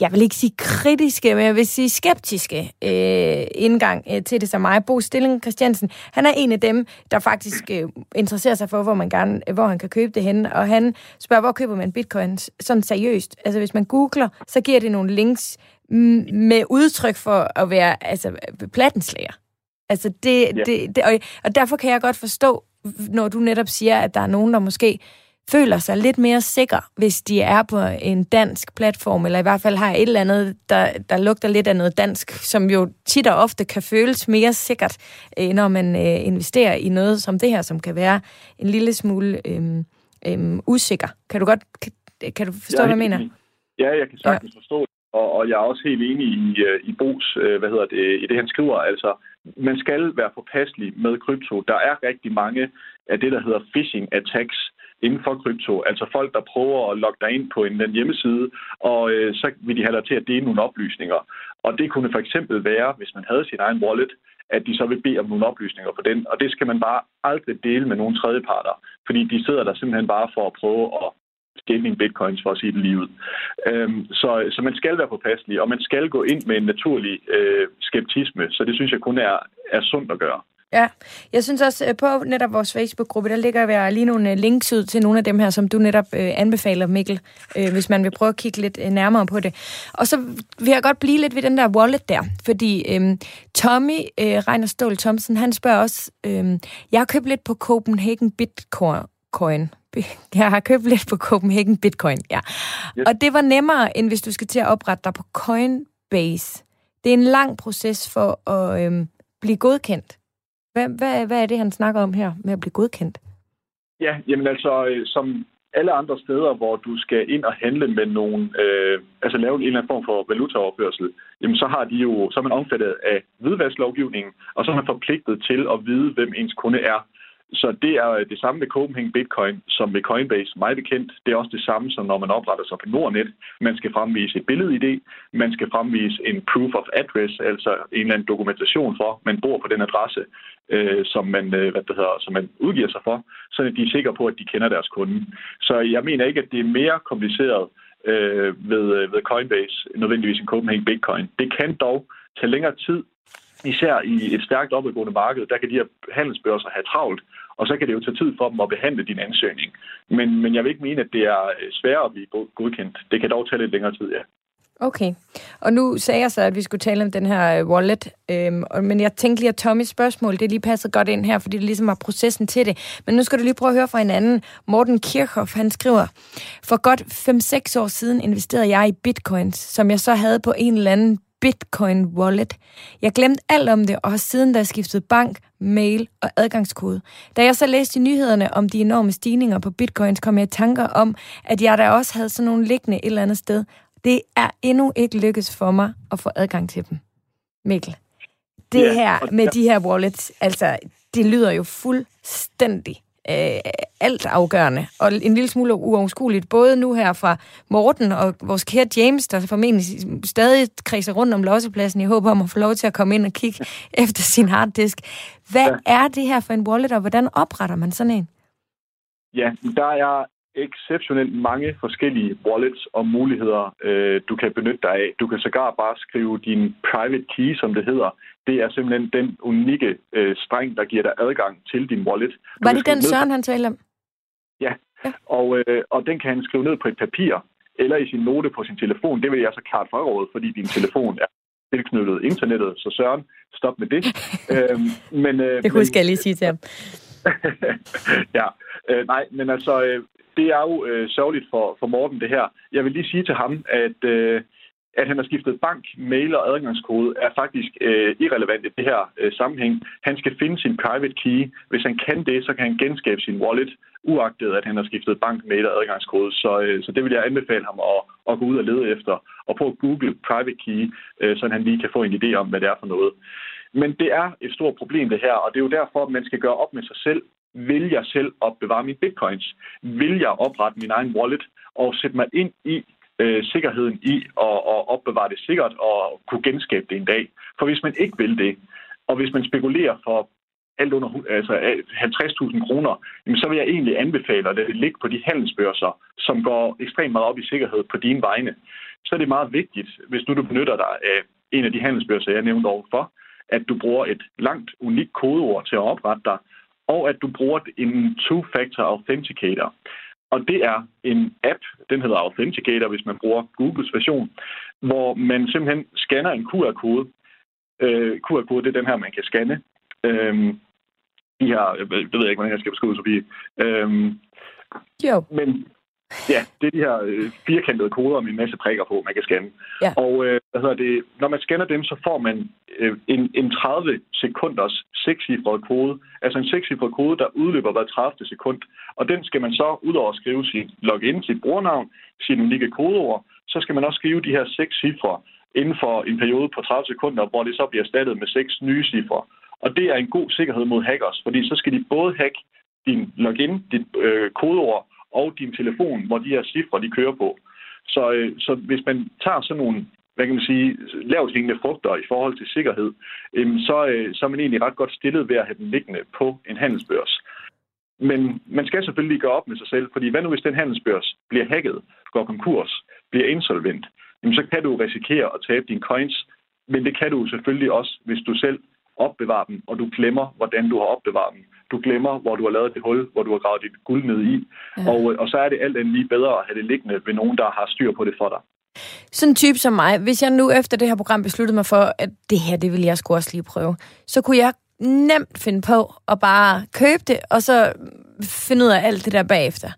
jeg vil ikke sige kritiske, men jeg vil sige skeptiske øh, indgang øh, til det som mig. Bo Stilling Christiansen, han er en af dem, der faktisk øh, interesserer sig for, hvor man gerne, hvor han kan købe det hen, og han spørger, hvor køber man bitcoin sådan seriøst. Altså hvis man googler, så giver det nogle links med udtryk for at være altså, plattenslager. Altså det, ja. det, det og, og derfor kan jeg godt forstå, når du netop siger, at der er nogen, der måske føler sig lidt mere sikre, hvis de er på en dansk platform, eller i hvert fald har et eller andet, der, der lugter lidt af noget dansk, som jo tit og ofte kan føles mere sikkert, øh, når man øh, investerer i noget som det her, som kan være en lille smule øh, øh, usikker. Kan du godt kan, kan du forstå, ja, hvad jeg mener? Ja, jeg kan sagtens ja. forstå det, og, og jeg er også helt enig i, øh, i Bos, hvad hedder det, i det han skriver, altså man skal være påpasselig med krypto. Der er rigtig mange af det, der hedder phishing attacks, inden for krypto. Altså folk, der prøver at logge dig ind på en, en hjemmeside, og øh, så vil de have dig til at dele nogle oplysninger. Og det kunne for eksempel være, hvis man havde sin egen wallet, at de så vil bede om nogle oplysninger på den. Og det skal man bare aldrig dele med nogle tredjeparter, fordi de sidder der simpelthen bare for at prøve at stjæle bitcoins, for at sige det lige ud. Øhm, så, så man skal være påpasselig, og man skal gå ind med en naturlig øh, skeptisme, så det synes jeg kun er, er sundt at gøre. Ja, jeg synes også, øh, på netop vores Facebook-gruppe, der ligger der lige nogle øh, links ud til nogle af dem her, som du netop øh, anbefaler, Mikkel, øh, hvis man vil prøve at kigge lidt øh, nærmere på det. Og så vil jeg godt blive lidt ved den der wallet der, fordi øh, Tommy øh, Reiner Stål Thomsen, han spørger også, øh, jeg har købt lidt på Copenhagen Bitcoin. Jeg har købt lidt på Copenhagen Bitcoin, ja. Yes. Og det var nemmere, end hvis du skal til at oprette dig på Coinbase. Det er en lang proces for at øh, blive godkendt. Hvad, hvad, hvad er det, han snakker om her med at blive godkendt? Ja, jamen altså, øh, som alle andre steder, hvor du skal ind og handle med nogen, øh, altså lave en eller anden form for valutaoverførsel, jamen så har de jo, så er man omfattet af hvidvasklovgivningen, og så er man forpligtet til at vide, hvem ens kunde er. Så det er øh, det samme med Copenhagen Bitcoin som med Coinbase, meget bekendt. Det er også det samme, som når man opretter sig på Nordnet. Man skal fremvise et billede-ID, man skal fremvise en proof of address, altså en eller anden dokumentation for, at man bor på den adresse, øh, som, man, øh, hvad det hedder, som man udgiver sig for, så de er sikre på, at de kender deres kunde. Så jeg mener ikke, at det er mere kompliceret øh, ved, øh, ved Coinbase, nødvendigvis en Copenhagen Bitcoin. Det kan dog tage længere tid, især i et stærkt opadgående marked, der kan de her handelsbørser have travlt, og så kan det jo tage tid for dem at behandle din ansøgning. Men, men jeg vil ikke mene, at det er øh, sværere at blive godkendt. Det kan dog tage lidt længere tid, ja. Okay. Og nu sagde jeg så, at vi skulle tale om den her øh, wallet, øhm, men jeg tænkte lige, at Tommys spørgsmål, det lige passer godt ind her, fordi det ligesom var processen til det. Men nu skal du lige prøve at høre fra en anden. Morten Kirchhoff, han skriver, for godt 5-6 år siden investerede jeg i bitcoins, som jeg så havde på en eller anden Bitcoin Wallet. Jeg glemte alt om det, og har siden da skiftet bank, mail og adgangskode. Da jeg så læste i nyhederne om de enorme stigninger på bitcoins, kom jeg i tanker om, at jeg da også havde sådan nogle liggende et eller andet sted. Det er endnu ikke lykkes for mig at få adgang til dem. Mikkel, det yeah. her med de her wallets, altså, det lyder jo fuldstændig øh, alt afgørende, og en lille smule uoverskueligt, både nu her fra Morten og vores kære James, der formentlig stadig kredser rundt om lossepladsen i håb om at få lov til at komme ind og kigge efter sin harddisk. Hvad ja. er det her for en wallet, og hvordan opretter man sådan en? Ja, der er exceptionelt mange forskellige wallets og muligheder, øh, du kan benytte dig af. Du kan sågar bare skrive din private key, som det hedder. Det er simpelthen den unikke øh, streng, der giver dig adgang til din wallet. Du Var det den Søren, han talte om? Ja, ja. Og, øh, og den kan han skrive ned på et papir, eller i sin note på sin telefon. Det vil jeg så klart fraråde, fordi din telefon er tilknyttet internettet. Så Søren, stop med det. øhm, men, øh, det husker men, jeg lige sige til ham. ja, øh, nej, men altså, øh, det er jo øh, sørgeligt for, for Morten, det her. Jeg vil lige sige til ham, at, øh, at han har skiftet bank, mail og adgangskode, er faktisk øh, irrelevant i det her øh, sammenhæng. Han skal finde sin private key. Hvis han kan det, så kan han genskabe sin wallet, uagtet at han har skiftet bank, mail og adgangskode. Så, øh, så det vil jeg anbefale ham at, at gå ud og lede efter, og prøve at google private key, øh, så han lige kan få en idé om, hvad det er for noget. Men det er et stort problem, det her, og det er jo derfor, at man skal gøre op med sig selv, vil jeg selv opbevare mine bitcoins? Vil jeg oprette min egen wallet og sætte mig ind i øh, sikkerheden i at, at opbevare det sikkert og kunne genskabe det en dag? For hvis man ikke vil det, og hvis man spekulerer for alt under altså øh, 50.000 kroner, jamen så vil jeg egentlig anbefale at det ligge på de handelsbørser, som går ekstremt meget op i sikkerhed på dine vegne. så er det meget vigtigt, hvis nu du benytter dig af en af de handelsbørser, jeg nævnte overfor, at du bruger et langt, unikt kodeord til at oprette dig, og at du bruger en two-factor authenticator. Og det er en app, den hedder Authenticator, hvis man bruger Googles version, hvor man simpelthen scanner en QR-kode. Øh, QR-kode, det er den her, man kan scanne. Øh, de her, det ved jeg ikke, hvordan jeg skal beskrive, Sofie. Øh, jo. Men Ja, det er de her øh, firkantede koder med en masse prikker på, man kan scanne. Ja. Og øh, hvad hedder det, når man scanner dem, så får man øh, en, en 30 sekunders sekscifret kode. Altså en sekscifret kode, der udløber hver 30 sekund. Og den skal man så, udover at skrive sit login, sit brugernavn, sin unikke kodeord, så skal man også skrive de her seks cifre inden for en periode på 30 sekunder, hvor det så bliver erstattet med seks nye cifre. Og det er en god sikkerhed mod hackers, fordi så skal de både hacke din login, dit øh, kodeord, og din telefon, hvor de her cifre, de kører på. Så, øh, så hvis man tager sådan nogle hvad kan man sige, lavt hængende frugter i forhold til sikkerhed, øh, så, øh, så er man egentlig ret godt stillet ved at have den liggende på en handelsbørs. Men man skal selvfølgelig gøre op med sig selv, fordi hvad nu hvis den handelsbørs bliver hacket, går konkurs, bliver insolvent, jamen så kan du risikere at tabe dine coins, men det kan du selvfølgelig også, hvis du selv opbevarer dem, og du glemmer, hvordan du har opbevaret dem du glemmer, hvor du har lavet det hul, hvor du har gravet dit guld ned i. Ja. Og, og så er det alt andet lige bedre at have det liggende ved nogen, der har styr på det for dig. Sådan en type som mig, hvis jeg nu efter det her program besluttede mig for, at det her, det vil jeg sgu også lige prøve, så kunne jeg nemt finde på at bare købe det, og så finde ud af alt det der bagefter.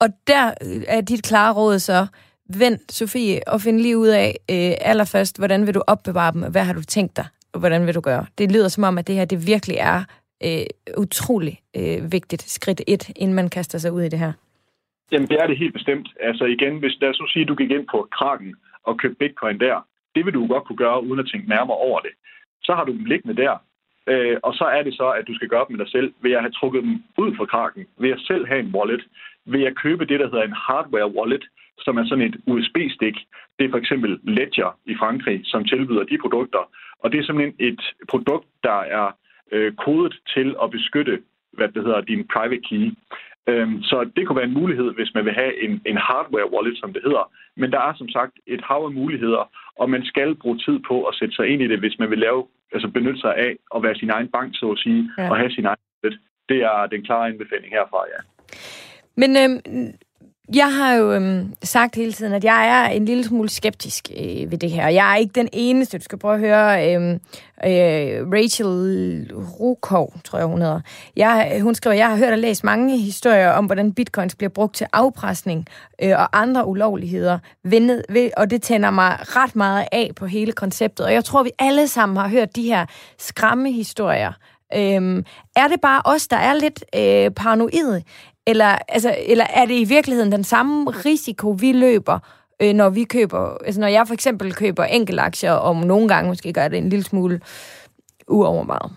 Og der er dit klare råd så, vent, Sofie, og find lige ud af øh, allerførst, hvordan vil du opbevare dem, og hvad har du tænkt dig, hvordan vil du gøre. Det lyder som om, at det her, det virkelig er øh, utrolig øh, vigtigt skridt et, inden man kaster sig ud i det her? Jamen, det er det helt bestemt. Altså igen, hvis der så sige, at du gik ind på Kraken og købte bitcoin der, det vil du godt kunne gøre, uden at tænke nærmere over det. Så har du dem liggende der, øh, og så er det så, at du skal gøre dem med dig selv, ved at have trukket dem ud fra Kraken, ved at selv have en wallet, ved at købe det, der hedder en hardware wallet, som er sådan et USB-stik. Det er for eksempel Ledger i Frankrig, som tilbyder de produkter. Og det er simpelthen et produkt, der er øh, kodet til at beskytte hvad det hedder, din private key. Øhm, så det kunne være en mulighed, hvis man vil have en, en hardware wallet, som det hedder. Men der er som sagt et hav af muligheder, og man skal bruge tid på at sætte sig ind i det, hvis man vil lave, altså benytte sig af at være sin egen bank, så at sige, ja. og have sin egen wallet. Det er den klare anbefaling herfra, ja. Men øhm, jeg har jo øhm, sagt hele tiden, at jeg er en lille smule skeptisk øh, ved det her. Jeg er ikke den eneste. Du skal prøve at høre Øh, øh, Rachel Rukov, tror jeg hun hedder. Jeg, hun skriver, jeg har hørt og læst mange historier om, hvordan bitcoins bliver brugt til afpresning øh, og andre ulovligheder. Vendet, ved, og det tænder mig ret meget af på hele konceptet. Og jeg tror, vi alle sammen har hørt de her skræmme historier. Øhm, er det bare os, der er lidt øh, paranoide? Eller, altså, eller er det i virkeligheden den samme risiko, vi løber, øh, når vi køber, altså når jeg for eksempel køber enkeltaktier, og nogle gange måske gør det en lille smule uovervejet?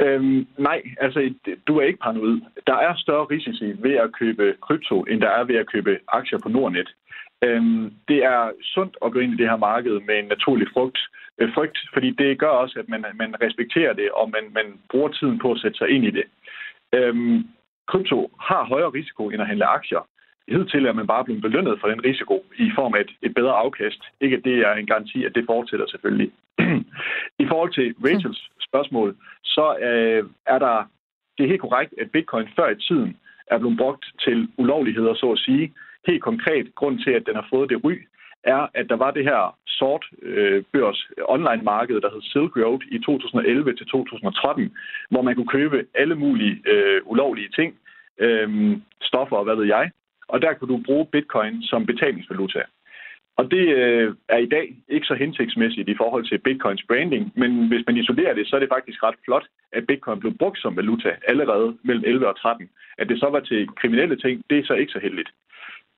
Øhm, nej, altså du er ikke paranoid. Der er større risici ved at købe krypto, end der er ved at købe aktier på Nordnet. Øhm, det er sundt at gå ind i det her marked med en naturlig frugt, øh, frygt, fordi det gør også, at man, man respekterer det, og man, man bruger tiden på at sætte sig ind i det. Øhm, krypto har højere risiko end at handle aktier. Hidtil er man bare blevet belønnet for den risiko i form af et, et bedre afkast. Ikke at det er en garanti, at det fortsætter selvfølgelig. I forhold til Rachels spørgsmål, så øh, er der, det er helt korrekt, at bitcoin før i tiden er blevet brugt til ulovligheder, så at sige. Helt konkret, grund til, at den har fået det ry, er, at der var det her sort øh, børs online marked, der hed Silk Road i 2011 til 2013, hvor man kunne købe alle mulige øh, ulovlige ting, øh, stoffer og hvad ved jeg, og der kunne du bruge bitcoin som betalingsvaluta. Og det øh, er i dag ikke så hensigtsmæssigt i forhold til bitcoins branding, men hvis man isolerer det, så er det faktisk ret flot, at bitcoin blev brugt som valuta allerede mellem 11 og 13. At det så var til kriminelle ting, det er så ikke så heldigt.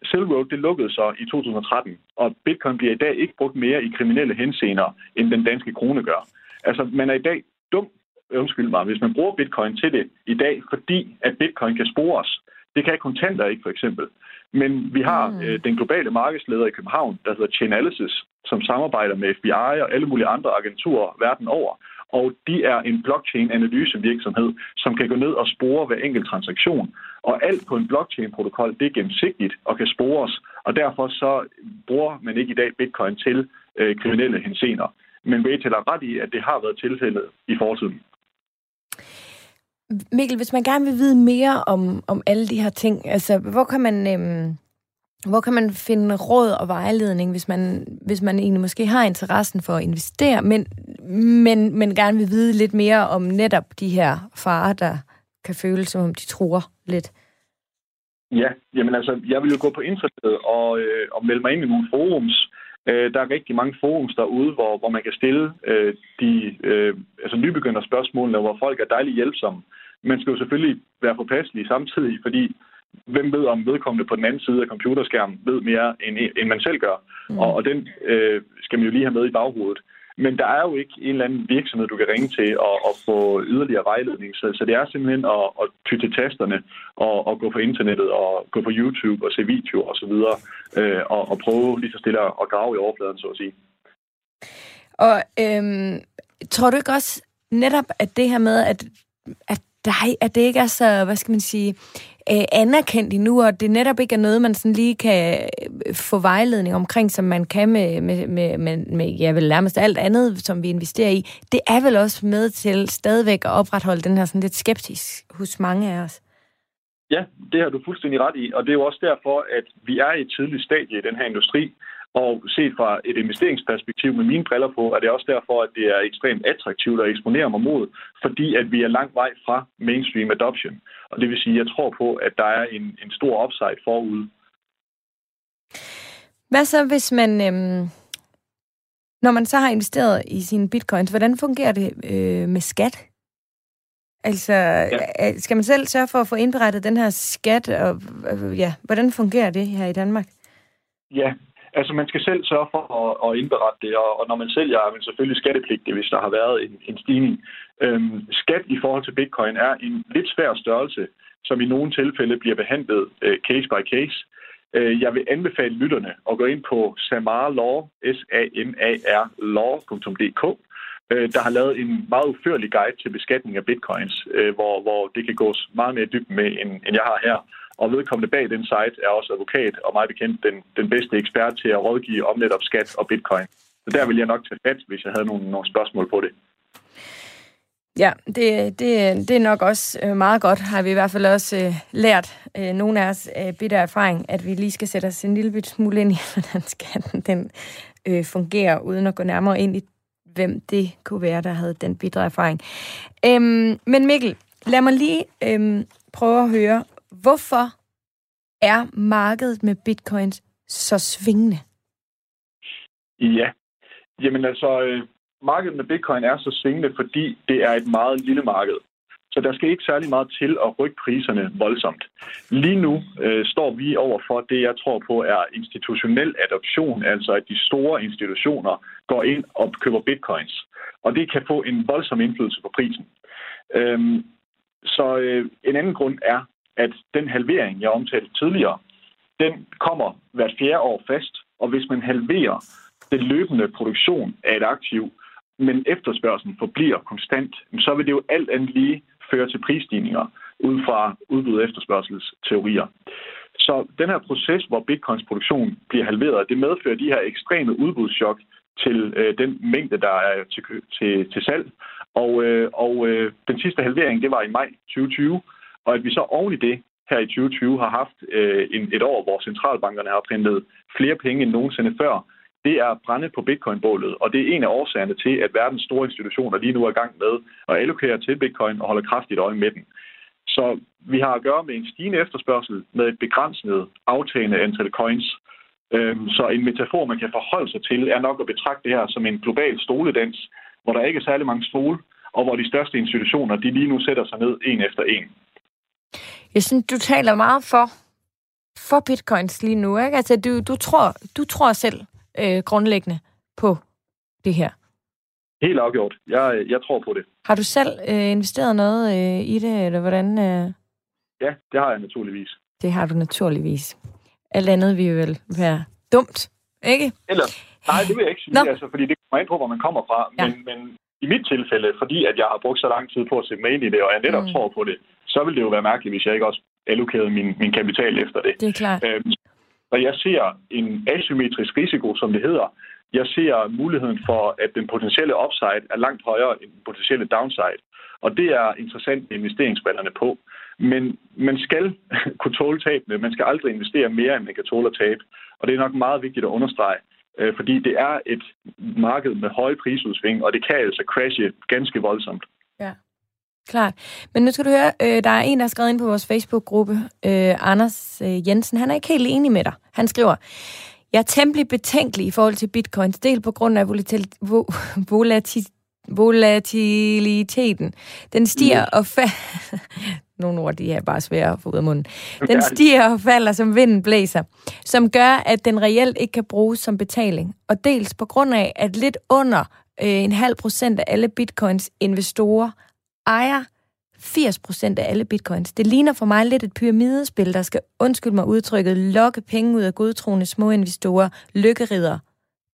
Silk det lukkede så i 2013, og bitcoin bliver i dag ikke brugt mere i kriminelle henseender, end den danske krone gør. Altså, man er i dag dum, undskyld mig, hvis man bruger bitcoin til det i dag, fordi at bitcoin kan spores. Det kan kontanter ikke, for eksempel. Men vi har mm. øh, den globale markedsleder i København, der hedder Chainalysis, som samarbejder med FBI og alle mulige andre agenturer verden over og de er en blockchain-analysevirksomhed, som kan gå ned og spore hver enkelt transaktion. Og alt på en blockchain-protokol, det er gennemsigtigt og kan spores, og derfor så bruger man ikke i dag bitcoin til øh, kriminelle hensener. Men Rachel har ret i, at det har været tilfældet i fortiden. Mikkel, hvis man gerne vil vide mere om, om alle de her ting, altså hvor kan man... Øh hvor kan man finde råd og vejledning, hvis man, hvis man egentlig måske har interessen for at investere, men, men, men gerne vil vide lidt mere om netop de her farer, der kan føles som om de tror lidt? Ja, jamen altså, jeg vil jo gå på internettet og, øh, og melde mig ind i nogle forums. Øh, der er rigtig mange forums derude, hvor, hvor man kan stille øh, de øh, altså nybegynder spørgsmålene, hvor folk er dejligt hjælpsomme. Man skal jo selvfølgelig være påpasselig samtidig, fordi hvem ved, om vedkommende på den anden side af computerskærmen ved mere, end, end man selv gør. Mm. Og, og den øh, skal man jo lige have med i baghovedet. Men der er jo ikke en eller anden virksomhed, du kan ringe til og, og få yderligere vejledning. Så, så det er simpelthen at, at ty til tasterne og, og gå på internettet og gå på YouTube og se videoer osv. Øh, og, og prøve lige så stille at grave i overfladen, så at sige. Og øhm, tror du ikke også netop, at det her med, at, at, der, at det ikke er så, hvad skal man sige, øh, anerkendt endnu, og det netop ikke er noget, man sådan lige kan øh, få vejledning omkring, som man kan med, med, med, med, med ja, vel nærmest alt andet, som vi investerer i. Det er vel også med til stadigvæk at opretholde den her sådan lidt skeptisk hos mange af os. Ja, det har du fuldstændig ret i, og det er jo også derfor, at vi er i et tidligt stadie i den her industri, og set fra et investeringsperspektiv med mine briller på, er det også derfor, at det er ekstremt attraktivt at eksponere mig mod, fordi at vi er langt vej fra mainstream adoption. Og det vil sige, at jeg tror på, at der er en, en stor upside forude. Hvad så, hvis man... Øhm, når man så har investeret i sine bitcoins, hvordan fungerer det øh, med skat? Altså, ja. skal man selv sørge for at få indberettet den her skat, og øh, ja, hvordan fungerer det her i Danmark? Ja, Altså, man skal selv sørge for at, at indberette det, og, og når man sælger, er man selvfølgelig skattepligtig, hvis der har været en, en stigning. Øhm, skat i forhold til bitcoin er en lidt svær størrelse, som i nogle tilfælde bliver behandlet øh, case by case. Øh, jeg vil anbefale lytterne at gå ind på samarlaw, s a m a r law.dk, øh, der har lavet en meget udførlig guide til beskatning af bitcoins, øh, hvor, hvor det kan gås meget mere dybt med, end, end jeg har her. Og vedkommende bag den site er også advokat og meget bekendt den, den bedste ekspert til at rådgive om netop skat og bitcoin. Så der vil jeg nok tage fat, hvis jeg havde nogle, nogle spørgsmål på det. Ja, det, det, det er nok også øh, meget godt, har vi i hvert fald også øh, lært øh, nogle af os øh, bitter erfaring, at vi lige skal sætte os en lille smule ind i, hvordan skatten den, øh, fungerer, uden at gå nærmere ind i, hvem det kunne være, der havde den bitre erfaring. Øhm, men Mikkel, lad mig lige øhm, prøve at høre, Hvorfor er markedet med bitcoins så svingende? Ja, jamen altså, øh, markedet med bitcoin er så svingende, fordi det er et meget lille marked. Så der skal ikke særlig meget til at rykke priserne voldsomt. Lige nu øh, står vi over for det, jeg tror på, er institutionel adoption, altså at de store institutioner går ind og køber bitcoins. Og det kan få en voldsom indflydelse på prisen. Øhm, så øh, en anden grund er, at den halvering, jeg omtalte tidligere, den kommer hvert fjerde år fast, og hvis man halverer den løbende produktion af et aktiv, men efterspørgselen forbliver konstant, så vil det jo alt andet lige føre til prisstigninger ud fra udbud- og efterspørgselsteorier. Så den her proces, hvor bitcoins produktion bliver halveret, det medfører de her ekstreme udbudschok til øh, den mængde, der er til, til, til salg. Og, øh, og øh, den sidste halvering, det var i maj 2020, og at vi så oven i det her i 2020 har haft øh, en, et år, hvor centralbankerne har printet flere penge end nogensinde før, det er brænde på bitcoin-bålet, og det er en af årsagerne til, at verdens store institutioner lige nu er i gang med at allokere til bitcoin og holde kraftigt øje med den. Så vi har at gøre med en stigende efterspørgsel med et begrænset aftagende antal coins. Øhm, så en metafor, man kan forholde sig til, er nok at betragte det her som en global stoledans, hvor der ikke er særlig mange stole, og hvor de største institutioner de lige nu sætter sig ned en efter en. Jeg synes, du taler meget for, for bitcoins lige nu. Ikke? Altså, du, du, tror, du tror selv øh, grundlæggende på det her. Helt afgjort. Jeg, jeg tror på det. Har du selv øh, investeret noget øh, i det, eller hvordan? Øh? Ja, det har jeg naturligvis. Det har du naturligvis. Alt andet vil vel være dumt, ikke? Eller, nej, det vil jeg ikke sige, altså, fordi det kommer ind på, hvor man kommer fra. Ja. Men, men i mit tilfælde, fordi at jeg har brugt så lang tid på at se med ind i det, og jeg netop mm. tror på det, så vil det jo være mærkeligt, hvis jeg ikke også allokerede min, min kapital efter det. Det er klart. Øhm, og jeg ser en asymmetrisk risiko, som det hedder. Jeg ser muligheden for, at den potentielle upside er langt højere end den potentielle downside. Og det er interessant med investeringsbrillerne på. Men man skal kunne tåle tabene. Man skal aldrig investere mere, end man kan tåle at tabe. Og det er nok meget vigtigt at understrege, fordi det er et marked med høje prisudsving, og det kan altså crashe ganske voldsomt. Ja. Klart. Men nu skal du høre, øh, der er en, der har skrevet ind på vores Facebook-gruppe, øh, Anders øh, Jensen. Han er ikke helt enig med dig. Han skriver, jeg er temmelig betænkelig i forhold til bitcoins, del på grund af volatil- vo- volatil- volatiliteten. Den stiger mm. og fa- nogle ord, de er bare svære at få ud af munden. Den stiger og falder, som vinden blæser, som gør, at den reelt ikke kan bruges som betaling. Og dels på grund af, at lidt under øh, en halv procent af alle bitcoins investorer ejer 80 procent af alle bitcoins. Det ligner for mig lidt et pyramidespil, der skal, undskyld mig udtrykket, lokke penge ud af godtroende små investorer, lykkerider.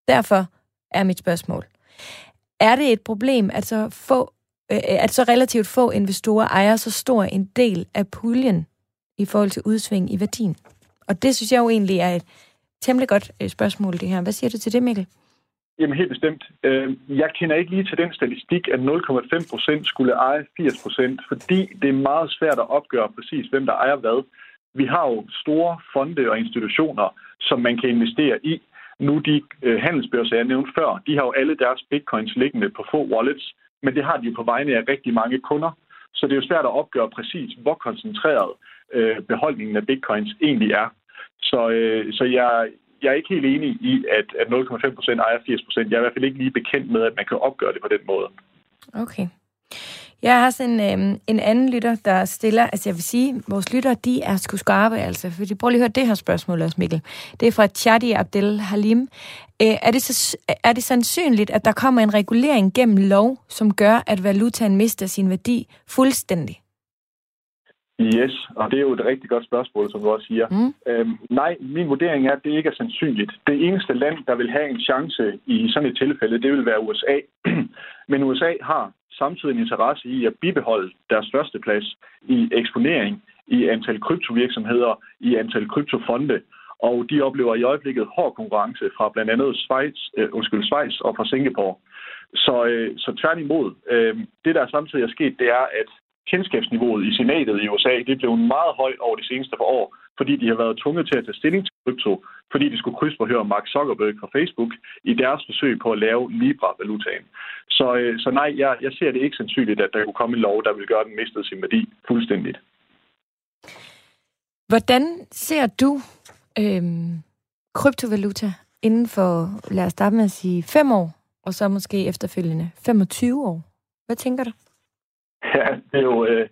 Derfor er mit spørgsmål. Er det et problem, at så, få, Øh, at så relativt få investorer ejer så stor en del af puljen i forhold til udsving i værdien? Og det synes jeg jo egentlig er et temmelig godt øh, spørgsmål, det her. Hvad siger du til det, Mikkel? Jamen helt bestemt. Øh, jeg kender ikke lige til den statistik, at 0,5 procent skulle eje 80 procent, fordi det er meget svært at opgøre præcis, hvem der ejer hvad. Vi har jo store fonde og institutioner, som man kan investere i. Nu de handelsbørser, jeg nævnte før, de har jo alle deres bitcoins liggende på få wallets, men det har de jo på vegne af rigtig mange kunder. Så det er jo svært at opgøre præcis, hvor koncentreret øh, beholdningen af bitcoins egentlig er. Så, øh, så jeg, jeg er ikke helt enig i, at, at 0,5 procent ejer 80 procent. Jeg er i hvert fald ikke lige bekendt med, at man kan opgøre det på den måde. Okay. Jeg har sådan øh, en anden lytter, der stiller, altså jeg vil sige, vores lytter, de er sgu skarpe, altså, for de prøver lige at høre det her spørgsmål også, Mikkel. Det er fra Chadi Abdel Halim. Øh, er, det så, er det sandsynligt, at der kommer en regulering gennem lov, som gør, at valutaen mister sin værdi fuldstændig? Yes, og det er jo et rigtig godt spørgsmål, som du også siger. Mm. Øhm, nej, min vurdering er, at det ikke er sandsynligt. Det eneste land, der vil have en chance i sådan et tilfælde, det vil være USA. Men USA har samtidig en interesse i at bibeholde deres første plads i eksponering, i antal kryptovirksomheder, i antal kryptofonde. Og de oplever i øjeblikket hård konkurrence fra blandt andet Schweiz, øh, undskyld, Schweiz og fra Singapore. Så, øh, så tværtimod, øh, det der samtidig er sket, det er, at kendskabsniveauet i senatet i USA, det blev meget højt over de seneste par år, fordi de har været tvunget til at tage stilling til krypto, fordi de skulle krydsforhøre Mark Zuckerberg fra Facebook i deres forsøg på at lave Libra-valutaen. Så, øh, så nej, jeg, jeg ser det ikke sandsynligt, at der kunne komme en lov, der vil gøre den mistet sin værdi fuldstændigt. Hvordan ser du øh, kryptovaluta inden for, lad os starte med at sige, fem år, og så måske efterfølgende 25 år? Hvad tænker du? Ja, det er jo, øh,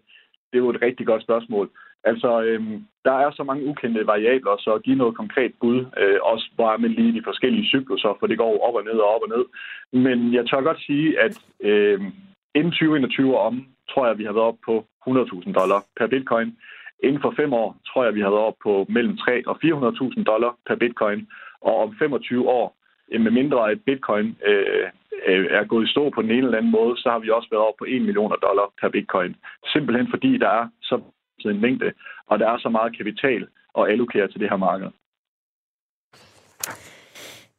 det er jo et rigtig godt spørgsmål. Altså, øhm, der er så mange ukendte variabler, så at give noget konkret bud, øh, også bare med lige de forskellige cykluser, for det går op og ned og op og ned. Men jeg tør godt sige, at øh, inden 2021 om, tror jeg, vi har været op på 100.000 dollar per bitcoin. Inden for fem år, tror jeg, vi har været op på mellem 3 og 400.000 dollar per bitcoin. Og om 25 år, øh, med mindre at bitcoin øh, øh, er gået i stå på den ene eller anden måde, så har vi også været op på 1 million dollar per bitcoin. Simpelthen fordi der er så en mængde, og der er så meget kapital at allokere til det her marked.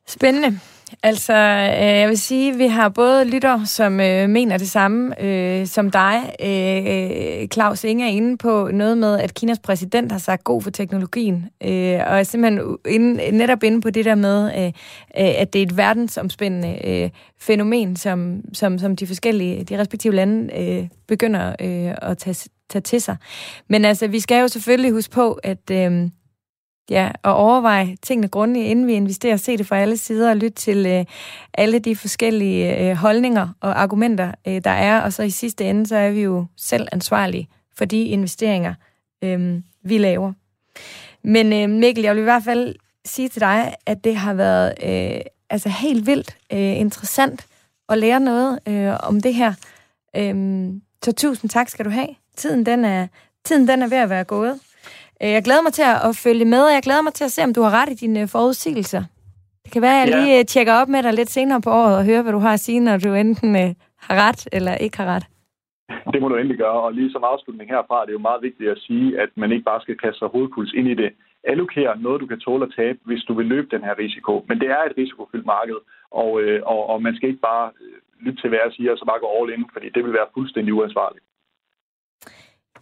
Spændende. Altså, øh, jeg vil sige, vi har både lytter, som øh, mener det samme øh, som dig. Øh, Claus Inge er inde på noget med, at Kinas præsident har sagt god for teknologien, øh, og er simpelthen inde, netop inde på det der med, øh, øh at det er et verdensomspændende øh, fænomen, som, som, som de forskellige, de respektive lande øh, begynder øh, at tage, tage til sig. Men altså, vi skal jo selvfølgelig huske på, at... Øh, ja, og overveje tingene grundigt, inden vi investerer, se det fra alle sider og lytte til øh, alle de forskellige øh, holdninger og argumenter, øh, der er. Og så i sidste ende, så er vi jo selv ansvarlige for de investeringer, øh, vi laver. Men øh, Mikkel, jeg vil i hvert fald sige til dig, at det har været øh, altså helt vildt øh, interessant at lære noget øh, om det her. Øh, så tusind tak skal du have. Tiden den er, tiden den er ved at være gået. Øh, jeg glæder mig til at følge med, og jeg glæder mig til at se, om du har ret i dine øh, forudsigelser. Det kan være, at jeg ja. lige øh, tjekker op med dig lidt senere på året og hører, hvad du har at sige, når du enten har ret eller ikke har ret? Det må du endelig gøre, og lige som afslutning herfra, det er jo meget vigtigt at sige, at man ikke bare skal kaste sig hovedpuls ind i det. Allokere noget, du kan tåle at tabe, hvis du vil løbe den her risiko. Men det er et risikofyldt marked, og, øh, og, og man skal ikke bare øh, lytte til, hvad jeg siger, og så bare gå all in, fordi det vil være fuldstændig uansvarligt.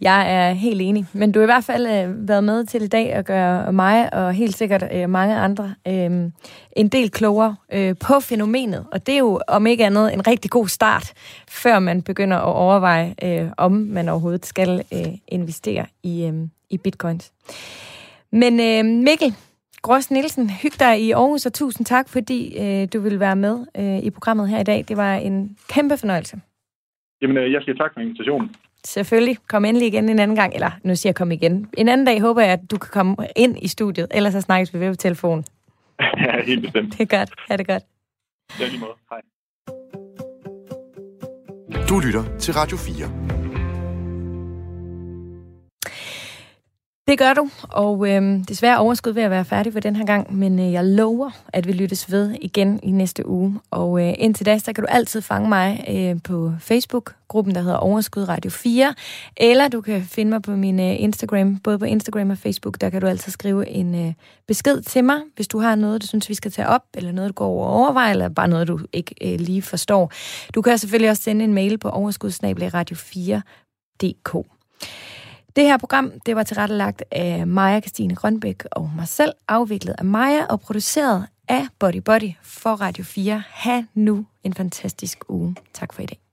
Jeg er helt enig, men du har i hvert fald øh, været med til i dag at gøre mig og helt sikkert øh, mange andre øh, en del klogere øh, på fænomenet. Og det er jo om ikke andet en rigtig god start, før man begynder at overveje, øh, om man overhovedet skal øh, investere i, øh, i bitcoins. Men øh, Mikkel Grås Nielsen, hyg dig i Aarhus, og tusind tak, fordi øh, du vil være med øh, i programmet her i dag. Det var en kæmpe fornøjelse. Jamen, øh, jeg siger tak for invitationen. Selvfølgelig. Kom endelig igen en anden gang. Eller nu siger jeg kom igen. En anden dag håber jeg, at du kan komme ind i studiet. Ellers så snakkes vi ved på telefon. ja, helt bestemt. Det er godt. Ha' det godt. Ja, lige måde. Hej. Du lytter til Radio 4. Det gør du, og øh, desværre overskud ved at være færdig for den her gang, men øh, jeg lover, at vi lyttes ved igen i næste uge. Og øh, indtil da, så kan du altid fange mig øh, på Facebook-gruppen, der hedder Overskud Radio 4, eller du kan finde mig på min øh, Instagram, både på Instagram og Facebook, der kan du altid skrive en øh, besked til mig, hvis du har noget, du synes, vi skal tage op, eller noget, du går over overveje, eller bare noget, du ikke øh, lige forstår. Du kan selvfølgelig også sende en mail på overskudsnabelagradio4.dk. Det her program, det var tilrettelagt af Maja Christine Grønbæk og mig selv, afviklet af Maja og produceret af Body Body for Radio 4. Ha' nu en fantastisk uge. Tak for i dag.